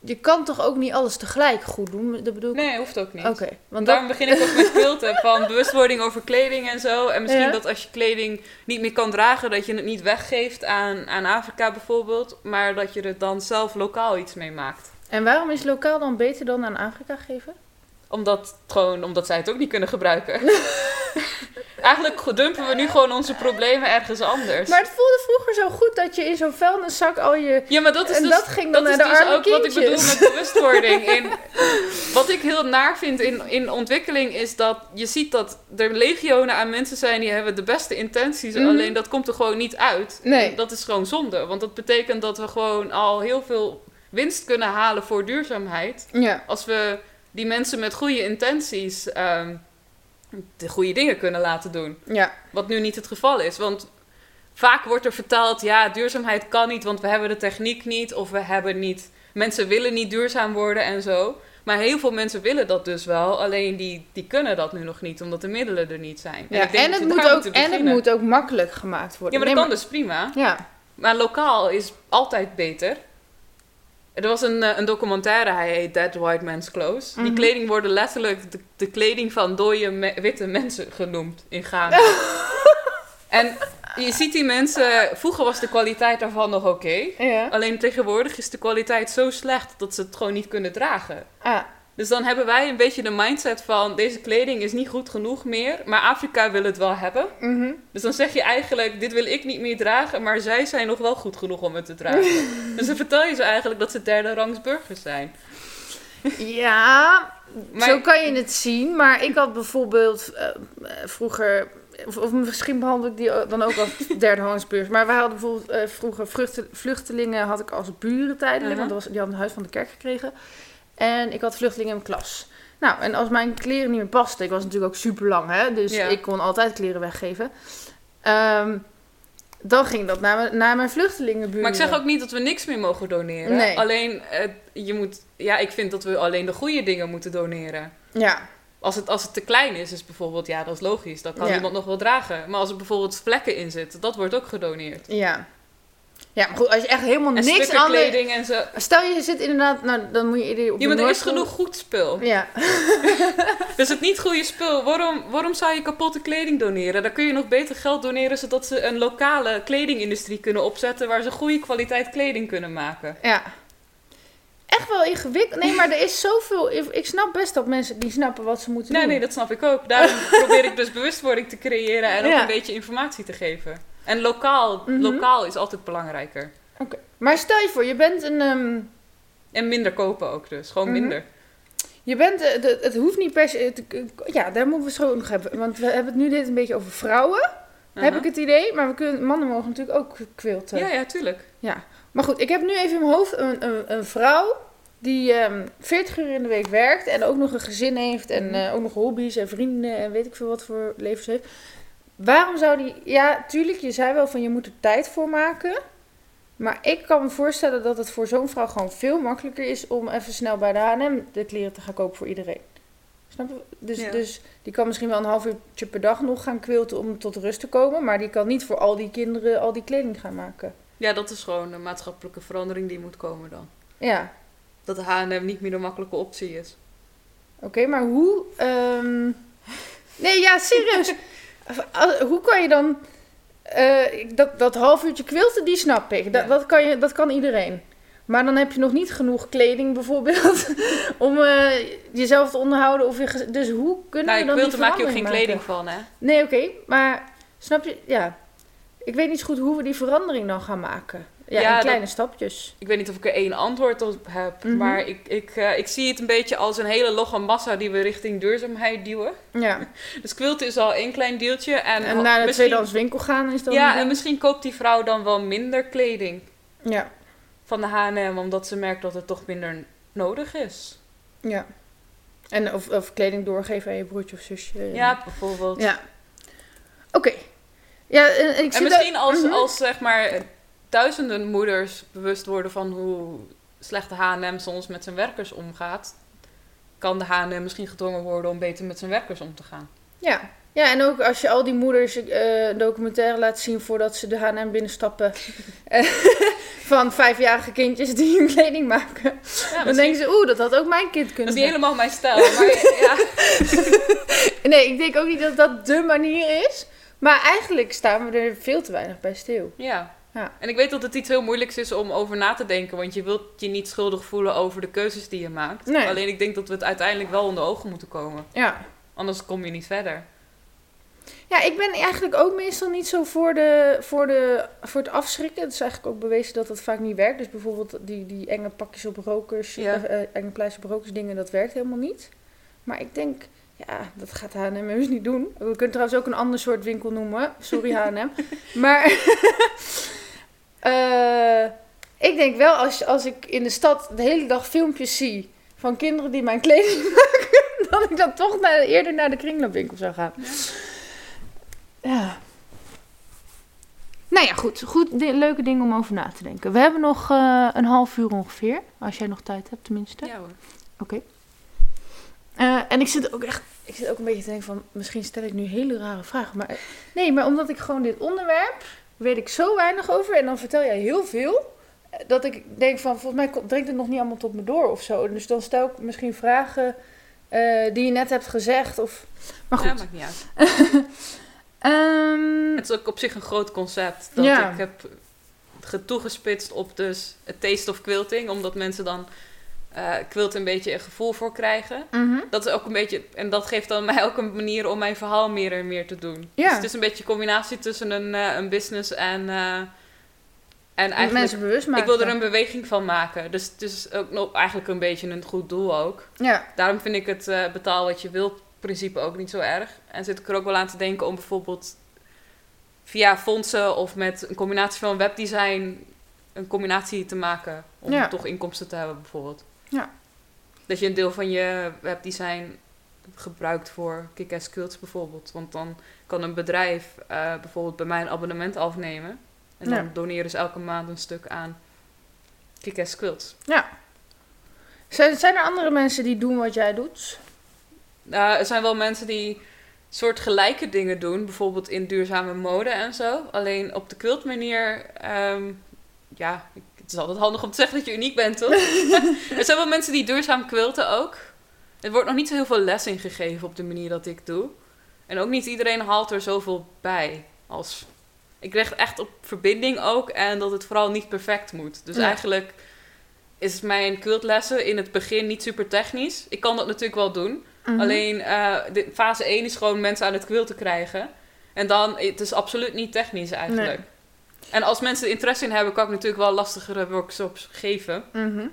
je kan toch ook niet alles tegelijk goed doen? Dat bedoel ik. Nee, hoeft ook niet. Oké, want Daarom dat, begin ik ook met <laughs> quilten, van bewustwording over kleding en zo. En misschien Ja. dat als je kleding niet meer kan dragen, dat je het niet weggeeft aan, aan Afrika bijvoorbeeld. Maar dat je er dan zelf lokaal iets mee maakt. En waarom is lokaal dan beter dan aan Afrika geven? Omdat, gewoon, omdat zij het ook niet kunnen gebruiken. <laughs> Eigenlijk dumpen we nu gewoon onze problemen ergens anders. Maar het voelde vroeger zo goed dat je in zo'n vuilniszak al je... ja, maar dat is en dus, dat ging dan dat is de dus ook wat ik bedoel met bewustwording. In, wat ik heel naar vind in, in ontwikkeling is dat je ziet dat er legionen aan mensen zijn die hebben de beste intenties. Mhm. Alleen dat komt er gewoon niet uit. Nee. Dat is gewoon zonde. Want dat betekent dat we gewoon al heel veel winst kunnen halen voor duurzaamheid. Ja. Als we die mensen met goede intenties ehm, de goede dingen kunnen laten doen. Ja. Wat nu niet het geval is. Want vaak wordt er verteld, ja, duurzaamheid kan niet, want we hebben de techniek niet. Of we hebben niet, mensen willen niet duurzaam worden en zo. Maar heel veel mensen willen dat dus wel. Alleen die, die kunnen dat nu nog niet, omdat de middelen er niet zijn. ja. ik denk En, het moet ook, en het moet ook makkelijk gemaakt Ja, worden. maar dat Nee, kan dus prima. Ja. Maar lokaal is altijd beter. Er was een, eh, een documentaire, hij heet Dead White Man's Clothes. Die Mhm. kleding worden letterlijk de, de kleding van dode me- witte mensen genoemd in Ghana. <laughs> en je ziet die mensen, vroeger was de kwaliteit daarvan nog oké. Ja. Alleen tegenwoordig is de kwaliteit zo slecht dat ze het gewoon niet kunnen dragen. Ah. Dus dan hebben wij een beetje de mindset van deze kleding is niet goed genoeg meer, maar Afrika wil het wel hebben. Mhm. Dus dan zeg je eigenlijk, dit wil ik niet meer dragen, maar zij zijn nog wel goed genoeg om het te dragen. <laughs> dus dan vertel je ze eigenlijk dat ze derde rangs burgers zijn. Ja, Maar zo kan je het zien. Maar ik had bijvoorbeeld eh, eh, vroeger... Of, of misschien behandel ik die dan ook als <laughs> derde hangsbeurs. Maar wij hadden bijvoorbeeld eh, vroeger vluchtelingen had ik als buren tijdelijk. Mhm. Want was, die hadden een huis van de kerk gekregen. En ik had vluchtelingen in mijn klas. Nou, en als mijn kleren niet meer pasten... Ik was natuurlijk ook super lang, hè. Dus Ja. ik kon altijd kleren weggeven. Ehm, dan ging dat naar, mijn- naar mijn vluchtelingenburen. Maar ik zeg ook niet dat we niks meer mogen doneren. Nee. Alleen, eh, je moet, ja, ik vind dat we alleen de goede dingen moeten doneren. Ja, Als het, als het te klein is, is bijvoorbeeld, ja, dat is logisch. Dat kan Ja. iemand nog wel dragen. Maar als er bijvoorbeeld vlekken in zitten, dat wordt ook gedoneerd. ja. Ja, maar goed, als je echt helemaal En niks anders... kleding en zo. Stel je zit inderdaad, nou dan moet je eerder op Ja, maar er is genoeg goed spul. Ja, <laughs> Dus het niet goede spul, waarom, waarom zou je kapotte kleding doneren? Dan kun je nog beter geld doneren zodat ze een lokale kledingindustrie kunnen opzetten waar ze goede kwaliteit kleding kunnen maken. ja. Echt wel ingewikkeld. Nee, maar er is zoveel... Ik snap best dat mensen die snappen wat ze moeten Nee, doen. nee, dat snap ik ook. Daarom probeer ik dus bewustwording te creëren en ook Ja. een beetje informatie te geven. En lokaal, Mhm. lokaal is altijd belangrijker. Oké. Maar stel je voor, je bent een... ehm, En minder kopen ook dus, gewoon Mhm. minder. je bent... eh, de- het hoeft niet per se... te- ja, daar moeten we het zo nog hebben. Want we hebben het nu dit een beetje over vrouwen. Heb ik het idee. Maar we kunnen, mannen mogen natuurlijk ook quilten. Ja, ja, tuurlijk. Maar goed, ik heb nu even in mijn hoofd een, een, een vrouw die ehm 40 uur in de week werkt en ook nog een gezin heeft en Mhm. eh, ook nog hobby's en vrienden en weet ik veel wat voor levens heeft. Waarom zou die... Ja, tuurlijk, je zei wel van je moet er tijd voor maken. Maar ik kan me voorstellen dat het voor zo'n vrouw gewoon veel makkelijker is om even snel bij de H&M de kleren te gaan kopen voor iedereen. Snap je? Dus, Ja. dus die kan misschien wel een half uurtje per dag nog gaan quilten om tot rust te komen. Maar die kan niet voor al die kinderen al die kleding gaan maken. Ja, dat is gewoon een maatschappelijke verandering die moet komen dan. Ja, Dat de H&M niet meer een makkelijke optie is. Oké, maar hoe. ehm, <laughs> Nee, ja, serieus. Hoe kan je dan. eh, dat, dat half uurtje quilten, die snap ik. Dat, Ja. dat, kan je, dat kan iedereen. Maar dan heb je nog niet genoeg kleding bijvoorbeeld. <laughs> om eh, jezelf te onderhouden. Of je, dus hoe kunnen Nou, we dan er maak je ook geen verandering kleding maken? van, hè? Nee, oké. maar snap je. Ja. Ik weet niet zo goed hoe we die verandering dan gaan maken. Ja, Ja, in dat- kleine stapjes. Ik weet niet of ik er één antwoord op heb, Mhm. maar ik, ik, eh, ik zie het een beetje als een hele logge massa die we richting duurzaamheid duwen. Ja. <laughs> Dus quilten is al één klein deeltje. En, En naar de tweedehands winkel gaan is dan. Ja, en misschien koopt die vrouw dan wel minder kleding Ja. van de H&M, omdat ze merkt dat het toch minder nodig is. Ja. En of, of kleding doorgeven aan je broertje of zusje. Ja, bijvoorbeeld. Ja. Oké. Ja, en, ik En misschien dat- als, Mhm. als zeg maar duizenden moeders bewust worden van hoe slecht de H&M soms met zijn werkers omgaat, kan de H&M misschien gedwongen worden om beter met zijn werkers om te gaan. Ja. Ja, en ook als je al die moeders een documentaire laat zien voordat ze de H&M binnenstappen. <laughs> eh, van vijfjarige kindjes die hun kleding maken. Ja, dan misschien- denken ze, oeh, dat had ook mijn kind dat kunnen is niet helemaal mijn stijl. Maar ja, <laughs> Nee, ik denk ook niet dat dat de manier is. Maar eigenlijk staan we er veel te weinig bij stil. ja. Ja. En ik weet dat het iets heel moeilijks is om over na te denken. Want je wilt je niet schuldig voelen over de keuzes die je maakt. Nee. Alleen ik denk dat we het uiteindelijk wel onder ogen moeten komen. Ja. Anders kom je niet verder. Ja, ik ben eigenlijk ook meestal niet zo voor, de, voor, de, voor het afschrikken. Het is eigenlijk ook bewezen dat dat vaak niet werkt. Dus bijvoorbeeld die, die enge pakjes op rokers, Ja. eh, eh, enge pleisters op rokers dingen, dat werkt helemaal niet. Maar ik denk, ja, dat gaat H&M heus niet doen. We kunnen trouwens ook een ander soort winkel noemen. Sorry H&M. <laughs> maar eh, ik denk wel, als, als ik in de stad de hele dag filmpjes zie van kinderen die mijn kleding <laughs> maken, dat ik dan toch naar, eerder naar de kringloopwinkel zou gaan. Ja. Nou ja, goed. goed leuke dingen om over na te denken. We hebben nog eh, een half uur ongeveer. Als jij nog tijd hebt, tenminste. Ja hoor. Oké. Eh, en ik zit ook echt... Ik zit ook een beetje te denken van... Misschien stel ik nu hele rare vragen. Maar nee, maar omdat ik gewoon dit onderwerp... Weet ik zo weinig over. En dan vertel jij heel veel. eh, Dat ik denk van... Volgens mij dringt het nog niet allemaal tot me door of zo. Dus dan stel ik misschien vragen... eh, die je net hebt gezegd. Of... Maar goed. Ja, maakt niet uit. <laughs> Ehm, Het is ook op zich een groot concept. Dat Ja. ik heb ge- toegespitst op dus het taste of quilting. Omdat mensen dan eh quilt een beetje een gevoel voor krijgen. mhm. Dat is ook een beetje... En dat geeft dan mij ook een manier om mijn verhaal meer en meer te doen. Ja. Dus het is een beetje een combinatie tussen een, eh, een business en... eh, en eigenlijk... Mensen bewust maken. Ik wil er een beweging van maken. Dus het is ook nog eigenlijk een beetje een goed doel ook. Ja. Daarom vind ik het betaal wat je wilt principe ook niet zo erg. En zit ik er ook wel aan te denken om bijvoorbeeld via fondsen of met een combinatie van webdesign een combinatie te maken. Om Ja. toch inkomsten te hebben bijvoorbeeld. Ja. Dat je een deel van je webdesign gebruikt voor kick-ass quilts bijvoorbeeld. Want dan kan een bedrijf eh, bijvoorbeeld bij mij een abonnement afnemen. En dan Ja. doneren ze elke maand een stuk aan kick-ass quilts. Zijn, zijn er andere mensen die doen wat jij doet? Nou, er zijn wel mensen die soort gelijke dingen doen, bijvoorbeeld in duurzame mode en zo. Alleen op de quilt manier, ehm, ja, ik- het is altijd handig om te zeggen dat je uniek bent, toch? <laughs> er zijn wel mensen die duurzaam quilten ook. Er wordt nog niet zo heel veel les in gegeven op de manier dat ik doe. En ook niet iedereen haalt er zoveel bij als... Ik leg echt op verbinding ook en dat het vooral niet perfect moet. Dus Ja. eigenlijk is mijn quiltlessen in het begin niet super technisch. Ik kan dat natuurlijk wel doen. Mhm. Alleen eh, de, fase 1 is gewoon mensen aan het quilten krijgen. En dan, het is absoluut niet technisch eigenlijk. En als mensen er interesse in hebben, kan ik natuurlijk wel lastigere workshops geven. Mhm.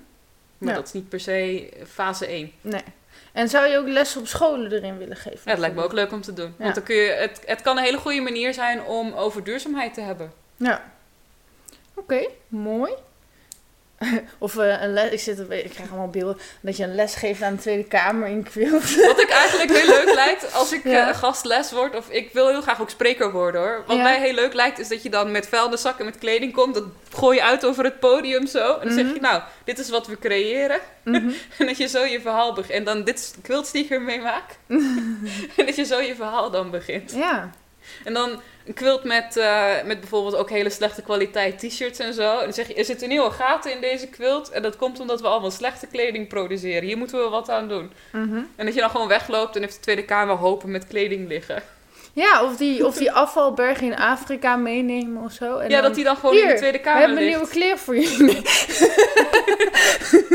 Maar Ja. dat is niet per se fase 1. Nee. En zou je ook lessen op scholen erin willen geven? Ja, dat lijkt me ook leuk om te doen. Ja. Want dan kun je, het, het kan een hele goede manier zijn om over duurzaamheid te hebben. Ja. Oké, mooi. <laughs> of eh, een les, ik, zit, ik krijg allemaal beelden dat je een les geeft aan de Tweede Kamer in quilt. <laughs> Wat ik eigenlijk heel leuk lijkt als ik <laughs> Ja. eh, gastles word. Of ik wil heel graag ook spreker worden hoor. Wat Ja. mij heel leuk lijkt is dat je dan met vuilniszakken met kleding komt. Dat gooi je uit over het podium zo. En dan zeg Mhm. je nou, dit is wat we creëren. Mhm. En dat je zo je verhaal begint. En dan dit is de quilts die ik ermee maak. en dat je zo je verhaal dan begint. Ja. En dan een quilt met, eh, met bijvoorbeeld ook hele slechte kwaliteit t-shirts en zo. En dan zeg je, er zitten nieuwe gaten in deze quilt. En dat komt omdat we allemaal slechte kleding produceren. Hier moeten we wat aan doen. Mhm. En dat je dan gewoon wegloopt en heeft de Tweede Kamer hopen met kleding liggen. Ja, of die, of die afvalbergen in Afrika meenemen of zo. En ja, dan, dat die dan gewoon in de Tweede We Kamer hebben ligt. nieuwe kleren voor jullie. <laughs>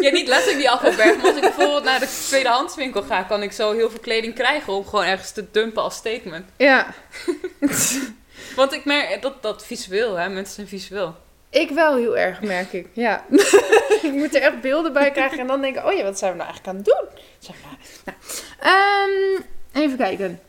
Ja, niet letterlijk die afvalberg. Maar als ik bijvoorbeeld naar de tweedehandswinkel ga, kan ik zo heel veel kleding krijgen om gewoon ergens te dumpen als statement. Ja. <laughs> Want ik merk dat, dat visueel, hè, mensen zijn visueel. Ik wel heel erg, merk ik. Ja. <laughs> ik moet er echt beelden bij krijgen en dan denk ik, oh ja, wat zijn we nou eigenlijk aan het doen? Zeg maar. Nou, ehm, even kijken.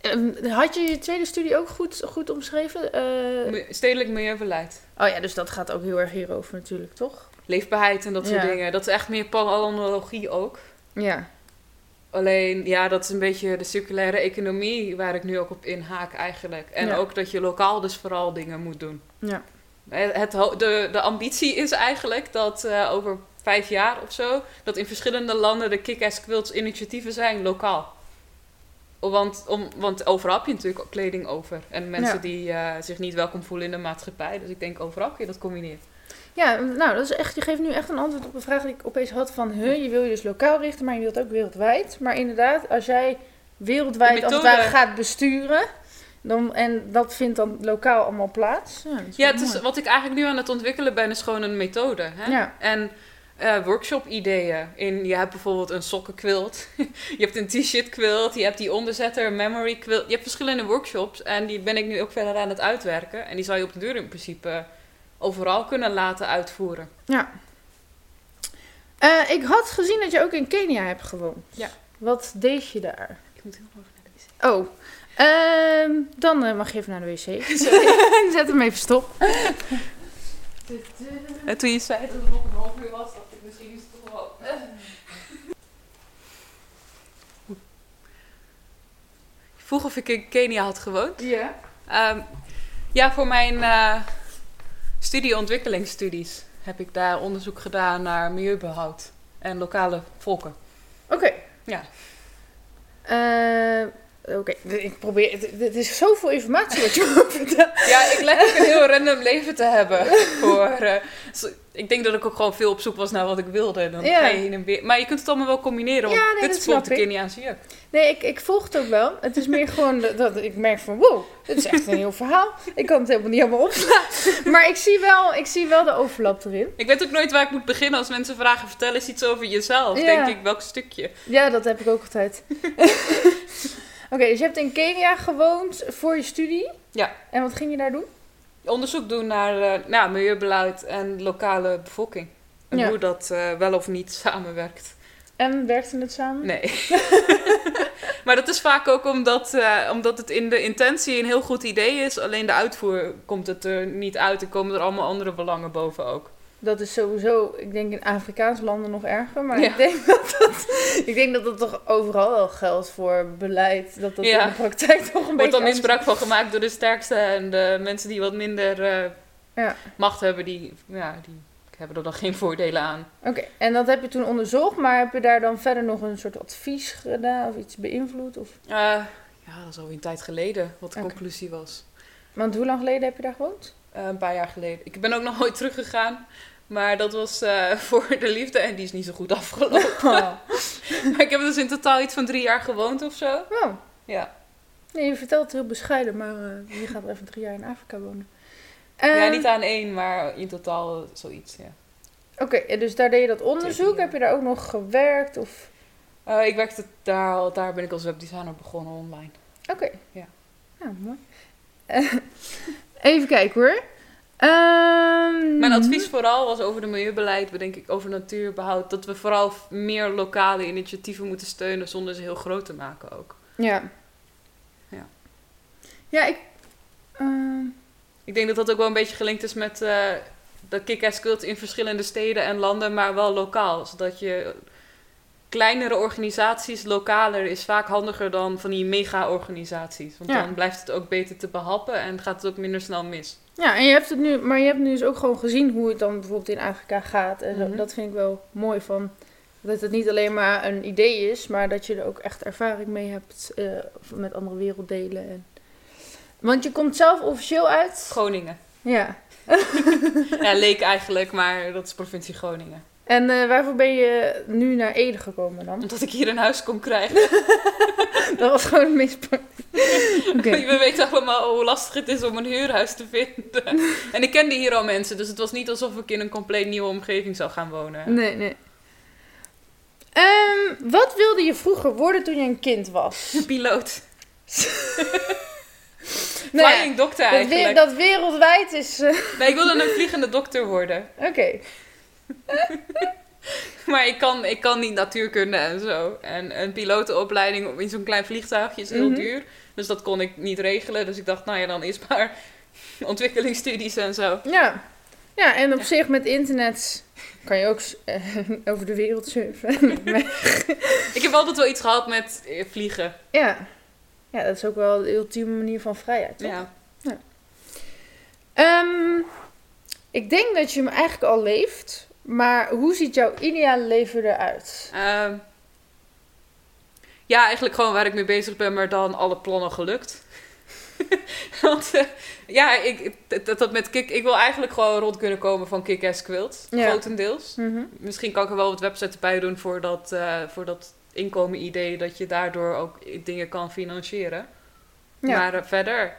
Ehm, had je je tweede studie ook goed, goed omschreven? Eh, Stedelijk milieubeleid. oh ja, dus dat gaat ook heel erg hierover natuurlijk, toch? Leefbaarheid en dat soort Ja. dingen. Dat is echt meer panologie ook. Ja. Alleen, ja, dat is een beetje de circulaire economie waar ik nu ook op inhaak eigenlijk. En Ja. ook dat je lokaal dus vooral dingen moet doen. Ja. Het, het de, de ambitie is eigenlijk dat eh, over vijf jaar of zo, dat in verschillende landen de kick-ass quilts initiatieven zijn lokaal. Want, om, want overal heb je natuurlijk kleding over. En mensen Ja. die eh, zich niet welkom voelen in de maatschappij. Dus ik denk overal kun je dat combineren. Ja, nou, dat is echt, je geeft nu echt een antwoord op een vraag die ik opeens had van, huh, je wil je dus lokaal richten, maar je wilt ook wereldwijd. Maar inderdaad, als jij wereldwijd als het ware gaat besturen, dan, en dat vindt dan lokaal allemaal plaats. Ja, het is, wat ik eigenlijk nu aan het ontwikkelen ben, is gewoon een methode. Hè? Ja. En eh, workshop-ideeën. In, je hebt bijvoorbeeld een sokkenquilt, <laughs> je hebt een t-shirt quilt, je hebt die onderzetter, een memory quilt. Je hebt verschillende workshops en die ben ik nu ook verder aan het uitwerken. En die zou je op de deur in principe overal kunnen laten uitvoeren. Ja. Eh, ik had gezien dat je ook in Kenia hebt gewoond. Ja. Wat deed je daar? Ik moet heel erg naar de wc. Oh, ehm, dan eh, mag je even naar de wc. <laughs> <laughs> Zet hem even stop. En toen je zei dat het nog een half uur was, dacht ik misschien is het toch wel... Je vroeg of ik in Kenia had gewoond. Ja. Ehm, ja, voor mijn eh studie ontwikkelingsstudies heb ik daar onderzoek gedaan naar milieubehoud en lokale volken. Oké. Ja. Eh, Oké, ik probeer. Het, is zoveel informatie wat je <laughs> me vertelt. Ja, ik lijk ook een heel random leven te hebben. <laughs> Voor, eh, ik denk dat ik ook gewoon veel op zoek was naar wat ik wilde. Dan Ja. ga je heen en weer. Maar je kunt het allemaal wel combineren. Want Ja, nee, dit dat is de ik. Keniaanse jurk. Nee, ik, ik volg het ook wel. Het is meer <laughs> gewoon dat, dat ik merk van wow, dit is echt een heel verhaal. Ik kan het helemaal niet helemaal opslaan. Maar ik zie wel, ik zie wel de overlap erin. Ik weet ook nooit waar ik moet beginnen als mensen vragen: vertel eens iets over jezelf. Ja. Denk ik, welk stukje? Ja, dat heb ik ook altijd. Oké, dus je hebt in Kenia gewoond voor je studie. Ja. En wat ging je daar doen? Onderzoek doen naar eh, nou, milieubeleid en lokale bevolking. En Ja. hoe dat eh, wel of niet <laughs> samenwerkt. En werkte het samen? Nee. <laughs> maar dat is vaak ook omdat, eh, omdat het in de intentie een heel goed idee is. Alleen de uitvoer komt het er niet uit. En komen er allemaal andere belangen boven ook. Dat is sowieso, ik denk in Afrikaanse landen nog erger. Maar Ja. ik, denk <laughs> dat dat, ik denk dat dat toch overal wel geldt voor beleid. Dat dat Ja. in de praktijk toch een Er wordt beetje dan misbruik van gemaakt door de sterkste. En de mensen die wat minder eh, Ja. macht hebben, die, ja, die hebben er dan geen voordelen aan. Oké, en dat heb je toen onderzocht. Maar heb je daar dan verder nog een soort advies gedaan? Of iets beïnvloed? Of... Eh, ja, dat is alweer een tijd geleden wat de conclusie was. Want hoe lang geleden heb je daar gewoond? Eh, een paar jaar geleden. Ik ben ook nog nooit teruggegaan. Maar dat was eh, <laughs> voor de liefde en die is niet zo goed afgelopen. Oh. <laughs> Maar ik heb dus in totaal iets van drie jaar gewoond of zo. oh. Ja. Nee, je vertelt het heel bescheiden, maar eh, je gaat even drie jaar in Afrika wonen. ja, Ehm, niet aan één, maar in totaal zoiets, ja. Oké, en dus daar deed je dat onderzoek. Heb je daar ook nog gewerkt? Of... Ik werkte daar, al- daar ben ik als webdesigner begonnen online. Oké. Ja. Nou, mooi. <laughs> Even kijken hoor. Ehm, Mijn advies vooral was over de milieubeleid, bedenk ik, over natuurbehoud. Dat we vooral meer lokale initiatieven moeten steunen zonder ze heel groot te maken ook. Ja. Ja. Ja, ik... ehm, Ik denk dat dat ook wel een beetje gelinkt is met eh de kick-ass cult in verschillende steden en landen, maar wel lokaal. Zodat je kleinere organisaties, lokaler, is vaak handiger dan van die mega-organisaties. Want Ja. dan blijft het ook beter te behappen en gaat het ook minder snel mis. Ja, en je hebt het nu, maar je hebt nu dus ook gewoon gezien hoe het dan bijvoorbeeld in Afrika gaat. En zo. Mhm. dat vind ik wel mooi van. Dat het niet alleen maar een idee is, maar dat je er ook echt ervaring mee hebt eh, met andere werelddelen. En... Want je komt zelf officieel uit. Groningen. Ja. <laughs> Ja, leek eigenlijk, maar dat is provincie Groningen. En eh, waarvoor ben je nu naar Ede gekomen dan? Omdat ik hier een huis kon krijgen. <laughs> Dat was gewoon het meest praktisch. Oké. We weten allemaal hoe lastig het is om een huurhuis te vinden. <laughs> En ik kende hier al mensen, dus het was niet alsof ik in een compleet nieuwe omgeving zou gaan wonen. Nee, nee. Ehm, wat wilde je vroeger worden toen je een kind was? <laughs> Piloot. Nou ja, Flying dokter dat, eigenlijk. dat wereldwijd is... eh, Nee, ik wilde een vliegende dokter worden. Oké. <laughs> Maar ik kan, ik kan niet natuurkunde en zo. En een pilotenopleiding in zo'n klein vliegtuigje is heel Mhm. duur. Dus dat kon ik niet regelen. Dus ik dacht, nou ja, dan is maar <laughs> ontwikkelingsstudies en zo. Ja. Ja, en op zich met internet kan je ook eh, <laughs> over de wereld surfen. Ik heb altijd wel iets gehad met eh, vliegen. ja. Ja, dat is ook wel de ultieme manier van vrijheid, toch? Ja. Ehm, ik denk dat je hem eigenlijk al leeft. Maar hoe ziet jouw ideale leven eruit? Ehm, Ja, eigenlijk gewoon waar ik mee bezig ben, maar dan alle plannen gelukt. <laughs> Want eh, ja, ik, dat, dat met Kik, ik wil eigenlijk gewoon rond kunnen komen van Kick-Ass Quilt. Ja. Grotendeels. Mhm. Misschien kan ik er wel wat websites bij doen voor dat, eh, voor dat inkomen idee. Dat je daardoor ook dingen kan financieren. Ja. Maar eh, verder,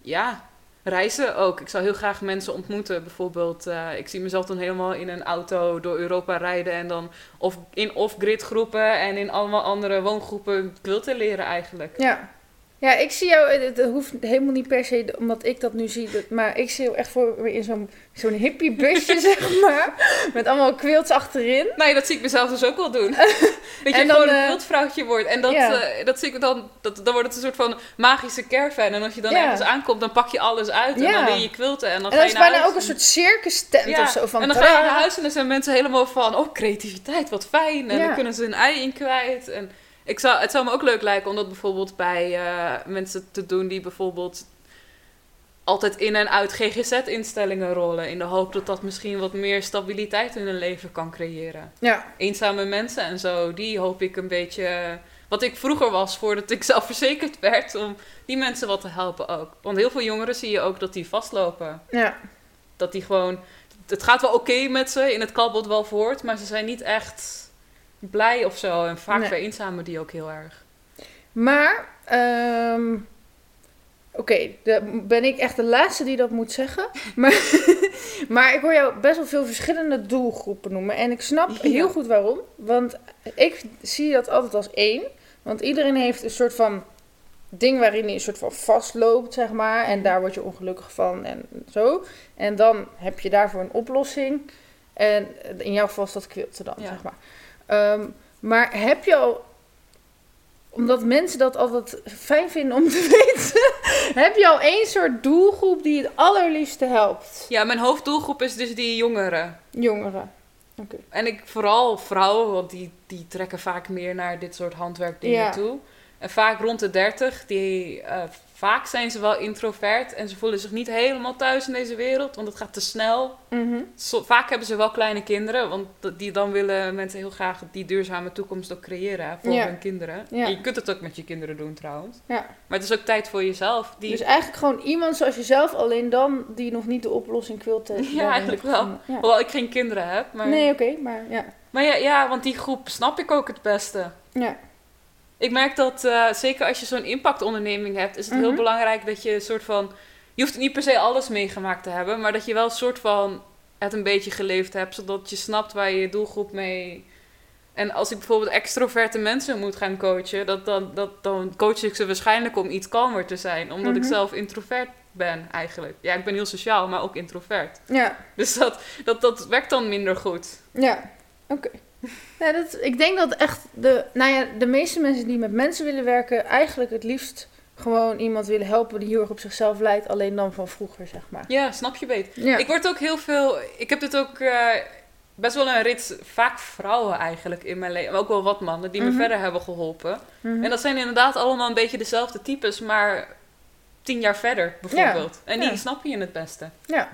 ja, reizen ook. Ik zou heel graag mensen ontmoeten. Bijvoorbeeld, eh, ik zie mezelf dan helemaal in een auto door Europa rijden. En dan of in off-grid groepen en in allemaal andere woongroepen quilten leren eigenlijk. Ja. Ja, ik zie jou, het hoeft helemaal niet per se omdat ik dat nu zie, maar ik zie jou echt voor me in zo'n zo'n hippie busje, <laughs> zeg maar, met allemaal quilts achterin. Nee, dat zie ik mezelf dus ook wel doen. <laughs> dat je dan, gewoon een eh, quiltvrouwtje wordt. En dat, ja. eh, dat zie ik dan, dat, dan wordt het een soort van magische caravan. En als je dan Ja. ergens aankomt, dan pak je alles uit. En Ja. dan leer je quilten. En dan En ga je is bijna ook een en- soort circus tent of zo van en dan ga je naar huis en dan zijn mensen helemaal van, oh, creativiteit, wat fijn. En dan kunnen ze een ei in kwijt. En ik zou, het zou me ook leuk lijken om dat bijvoorbeeld bij eh, mensen te doen die bijvoorbeeld altijd in en uit GGZ-instellingen rollen. In de hoop dat dat misschien wat meer stabiliteit in hun leven kan creëren. Ja, Eenzame mensen en zo, die hoop ik een beetje... Wat ik vroeger was, voordat ik <laughs> zelfverzekerd werd, om die mensen wat te helpen ook. Want heel veel jongeren zie je ook dat die vastlopen ja, dat die gewoon. Het gaat wel oké met ze, in het kabbelt wel voort, maar ze zijn niet echt blij of zo. En vaak Nee. vereenzamen die ook heel erg. maar, ehm, oké, dan ben ik echt de laatste die dat moet zeggen. <laughs> Maar, maar ik hoor jou best wel veel verschillende doelgroepen noemen. En ik snap Ja. heel goed waarom. Want ik zie dat altijd als één. Want iedereen heeft een soort van ding waarin hij een soort van vastloopt, zeg maar. En daar word je ongelukkig van en zo. En dan heb je daarvoor een oplossing. En in jouw geval is dat quilten dan, Ja. zeg maar. Ehm, maar heb je al, omdat mensen dat altijd fijn vinden om te <laughs> weten, heb je al één soort doelgroep die het allerliefste helpt? Ja, mijn hoofddoelgroep is dus die jongeren. Jongeren. Oké. En ik vooral vrouwen, want die, die trekken vaak meer naar dit soort handwerkdingen Ja. toe. En vaak rond de 30, die, eh, vaak zijn ze wel introvert en ze voelen zich niet helemaal thuis in deze wereld, want het gaat te snel. Zo, vaak hebben ze wel kleine kinderen, want die, dan willen mensen heel graag die duurzame toekomst ook creëren voor Ja. hun kinderen. Ja. En je kunt het ook met je kinderen doen trouwens. Ja. Maar het is ook tijd voor jezelf. Die, Dus eigenlijk gewoon iemand zoals jezelf, alleen dan die nog niet de oplossing quilten. <laughs> Ja, daarin eigenlijk wel. Ja. Hoewel ik geen kinderen heb. Maar, Nee, oké, maar ja. maar ja, ja, want die groep snap ik ook het beste. Ja. Ik merk dat, eh, zeker als je zo'n impactonderneming hebt, is het heel Mhm. belangrijk dat je een soort van... Je hoeft niet per se alles meegemaakt te hebben, maar dat je wel een soort van het een beetje geleefd hebt, zodat je snapt waar je je doelgroep mee... En als ik bijvoorbeeld extroverte mensen moet gaan coachen, dat, dan, dat, dan coach ik ze waarschijnlijk om iets kalmer te zijn, omdat ik Mhm. zelf introvert ben eigenlijk. Ja, ik ben heel sociaal, maar ook introvert. Ja. Dus dat, dat, dat werkt dan minder goed. Ja, oké. Ja, dat, ik denk dat echt de, nou ja, de meeste mensen die met mensen willen werken, eigenlijk het liefst gewoon iemand willen helpen die heel erg op zichzelf lijkt, alleen dan van vroeger, zeg maar. Ja, snap je beter. Ja. Ik word ook heel veel. Ik heb dit ook eh, best wel een rit, vaak vrouwen eigenlijk in mijn leven, maar ook wel wat mannen die Mhm. me verder hebben geholpen. Mhm. En dat zijn inderdaad allemaal een beetje dezelfde types, maar tien jaar verder bijvoorbeeld. En die snappen je het beste. Ja.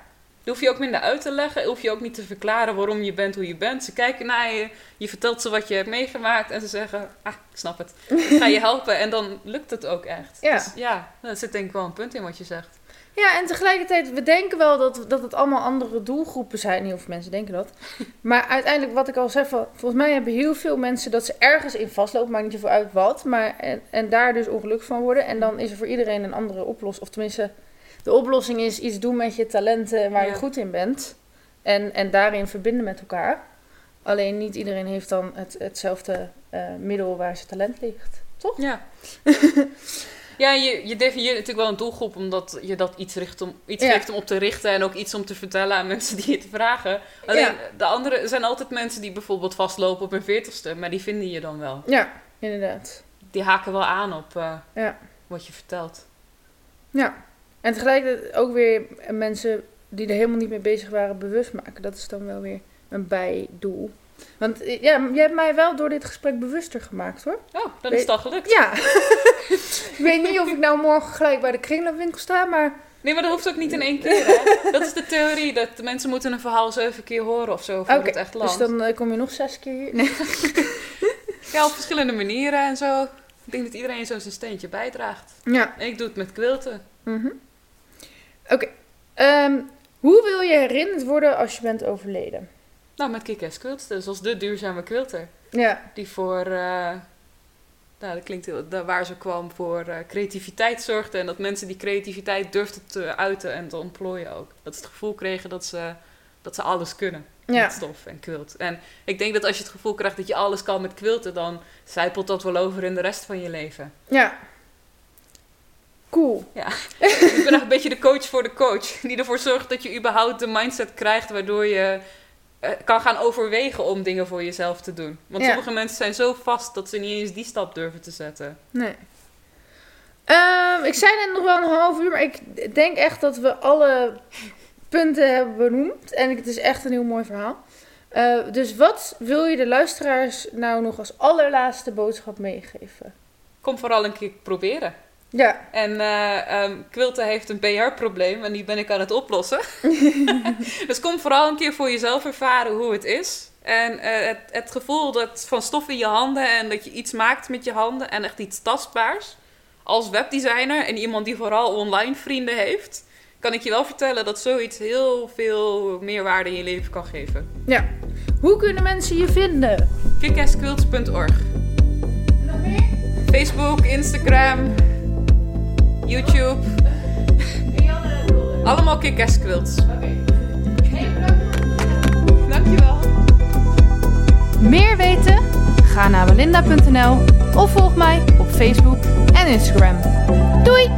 Hoef je ook minder uit te leggen, hoef je ook niet te verklaren waarom je bent hoe je bent. Ze kijken naar je, je vertelt ze wat je hebt meegemaakt en ze zeggen, ah, ik snap het. Ik ga je <laughs> helpen en dan lukt het ook echt. Ja. Dus ja, daar zit denk ik wel een punt in wat je zegt. Ja, en tegelijkertijd, we denken wel dat, dat het allemaal andere doelgroepen zijn. Heel veel mensen denken dat. <laughs> Maar uiteindelijk, wat ik al zei, volgens mij hebben heel veel mensen dat ze ergens in vastlopen, maakt niet zoveel uit wat. Maar, en, en daar dus ongelukkig van worden. En dan is er voor iedereen een andere oplossing. Of tenminste, de oplossing is iets doen met je talenten waar je goed in bent. En, en daarin verbinden met elkaar. Alleen niet iedereen heeft dan het, hetzelfde eh, middel waar zijn talent ligt. Toch? Ja. <laughs> ja, je, je definieert natuurlijk wel een doelgroep omdat je dat iets, richt om, iets Ja. om op te richten en ook iets om te vertellen aan mensen die het vragen. Alleen Ja. de andere er zijn altijd mensen die bijvoorbeeld vastlopen op hun veertigste, maar die vinden je dan wel. Ja, inderdaad. Die haken wel aan op eh, Ja. wat je vertelt. Ja, en tegelijkertijd ook weer mensen die er helemaal niet mee bezig waren bewust maken. Dat is dan wel weer een bijdoel. Want eh, ja, jij hebt mij wel door dit gesprek bewuster gemaakt hoor. Oh, dan is het al gelukt. Ja. <laughs> ik weet niet of ik nou morgen gelijk bij de kringloopwinkel sta, maar Nee, maar dat hoeft ook niet in één keer. Hè? <laughs> Dat is de theorie, dat de mensen moeten een verhaal zeven keer horen of zo, voordat het echt landt. dus dan eh, kom je nog zes keer hier. Nee. <laughs> Ja, op verschillende manieren en zo. Ik denk dat iedereen zo zijn steentje bijdraagt. Ja. En ik doe het met quilten. Mhm. Oké. Ehm, hoe wil je herinnerd worden als je bent overleden? Nou, met kick-ass quilten, zoals de duurzame quilter. Ja. Die voor, eh, nou dat klinkt heel, waar ze kwam, voor eh, creativiteit zorgde. En dat mensen die creativiteit durfden te uiten en te ontplooien ook. Dat ze het gevoel kregen dat ze, dat ze alles kunnen Ja. met stof en quilt. En ik denk dat als je het gevoel krijgt dat je alles kan met quilten, dan zijpelt dat wel over in de rest van je leven. Ja. Cool. ik ben nog een beetje de coach voor de coach. Die ervoor zorgt dat je überhaupt de mindset krijgt waardoor je eh, kan gaan overwegen om dingen voor jezelf te doen. Want Ja. sommige mensen zijn zo vast dat ze niet eens die stap durven te zetten. Nee. Ehm, ik zei net nog wel een half uur, maar ik denk echt dat we alle punten hebben benoemd. En het is echt een heel mooi verhaal. Eh, dus wat wil je de luisteraars nou nog als allerlaatste boodschap meegeven? Kom vooral een keer proberen. Ja, En eh ehm, Quilten heeft een PR-probleem en die ben ik aan het oplossen. <laughs> dus kom vooral een keer voor jezelf ervaren hoe het is. En eh, het, het gevoel dat van stof in je handen en dat je iets maakt met je handen en echt iets tastbaars. Als webdesigner en iemand die vooral online vrienden heeft, kan ik je wel vertellen dat zoiets heel veel meerwaarde in je leven kan geven. ja. Hoe kunnen mensen je vinden? kickassquilts.org Nog meer? Facebook, Instagram, YouTube, allemaal Kickass Quilts. Dankjewel. Meer weten? Ga naar belinda.nl of volg mij op Facebook en Instagram. Doei!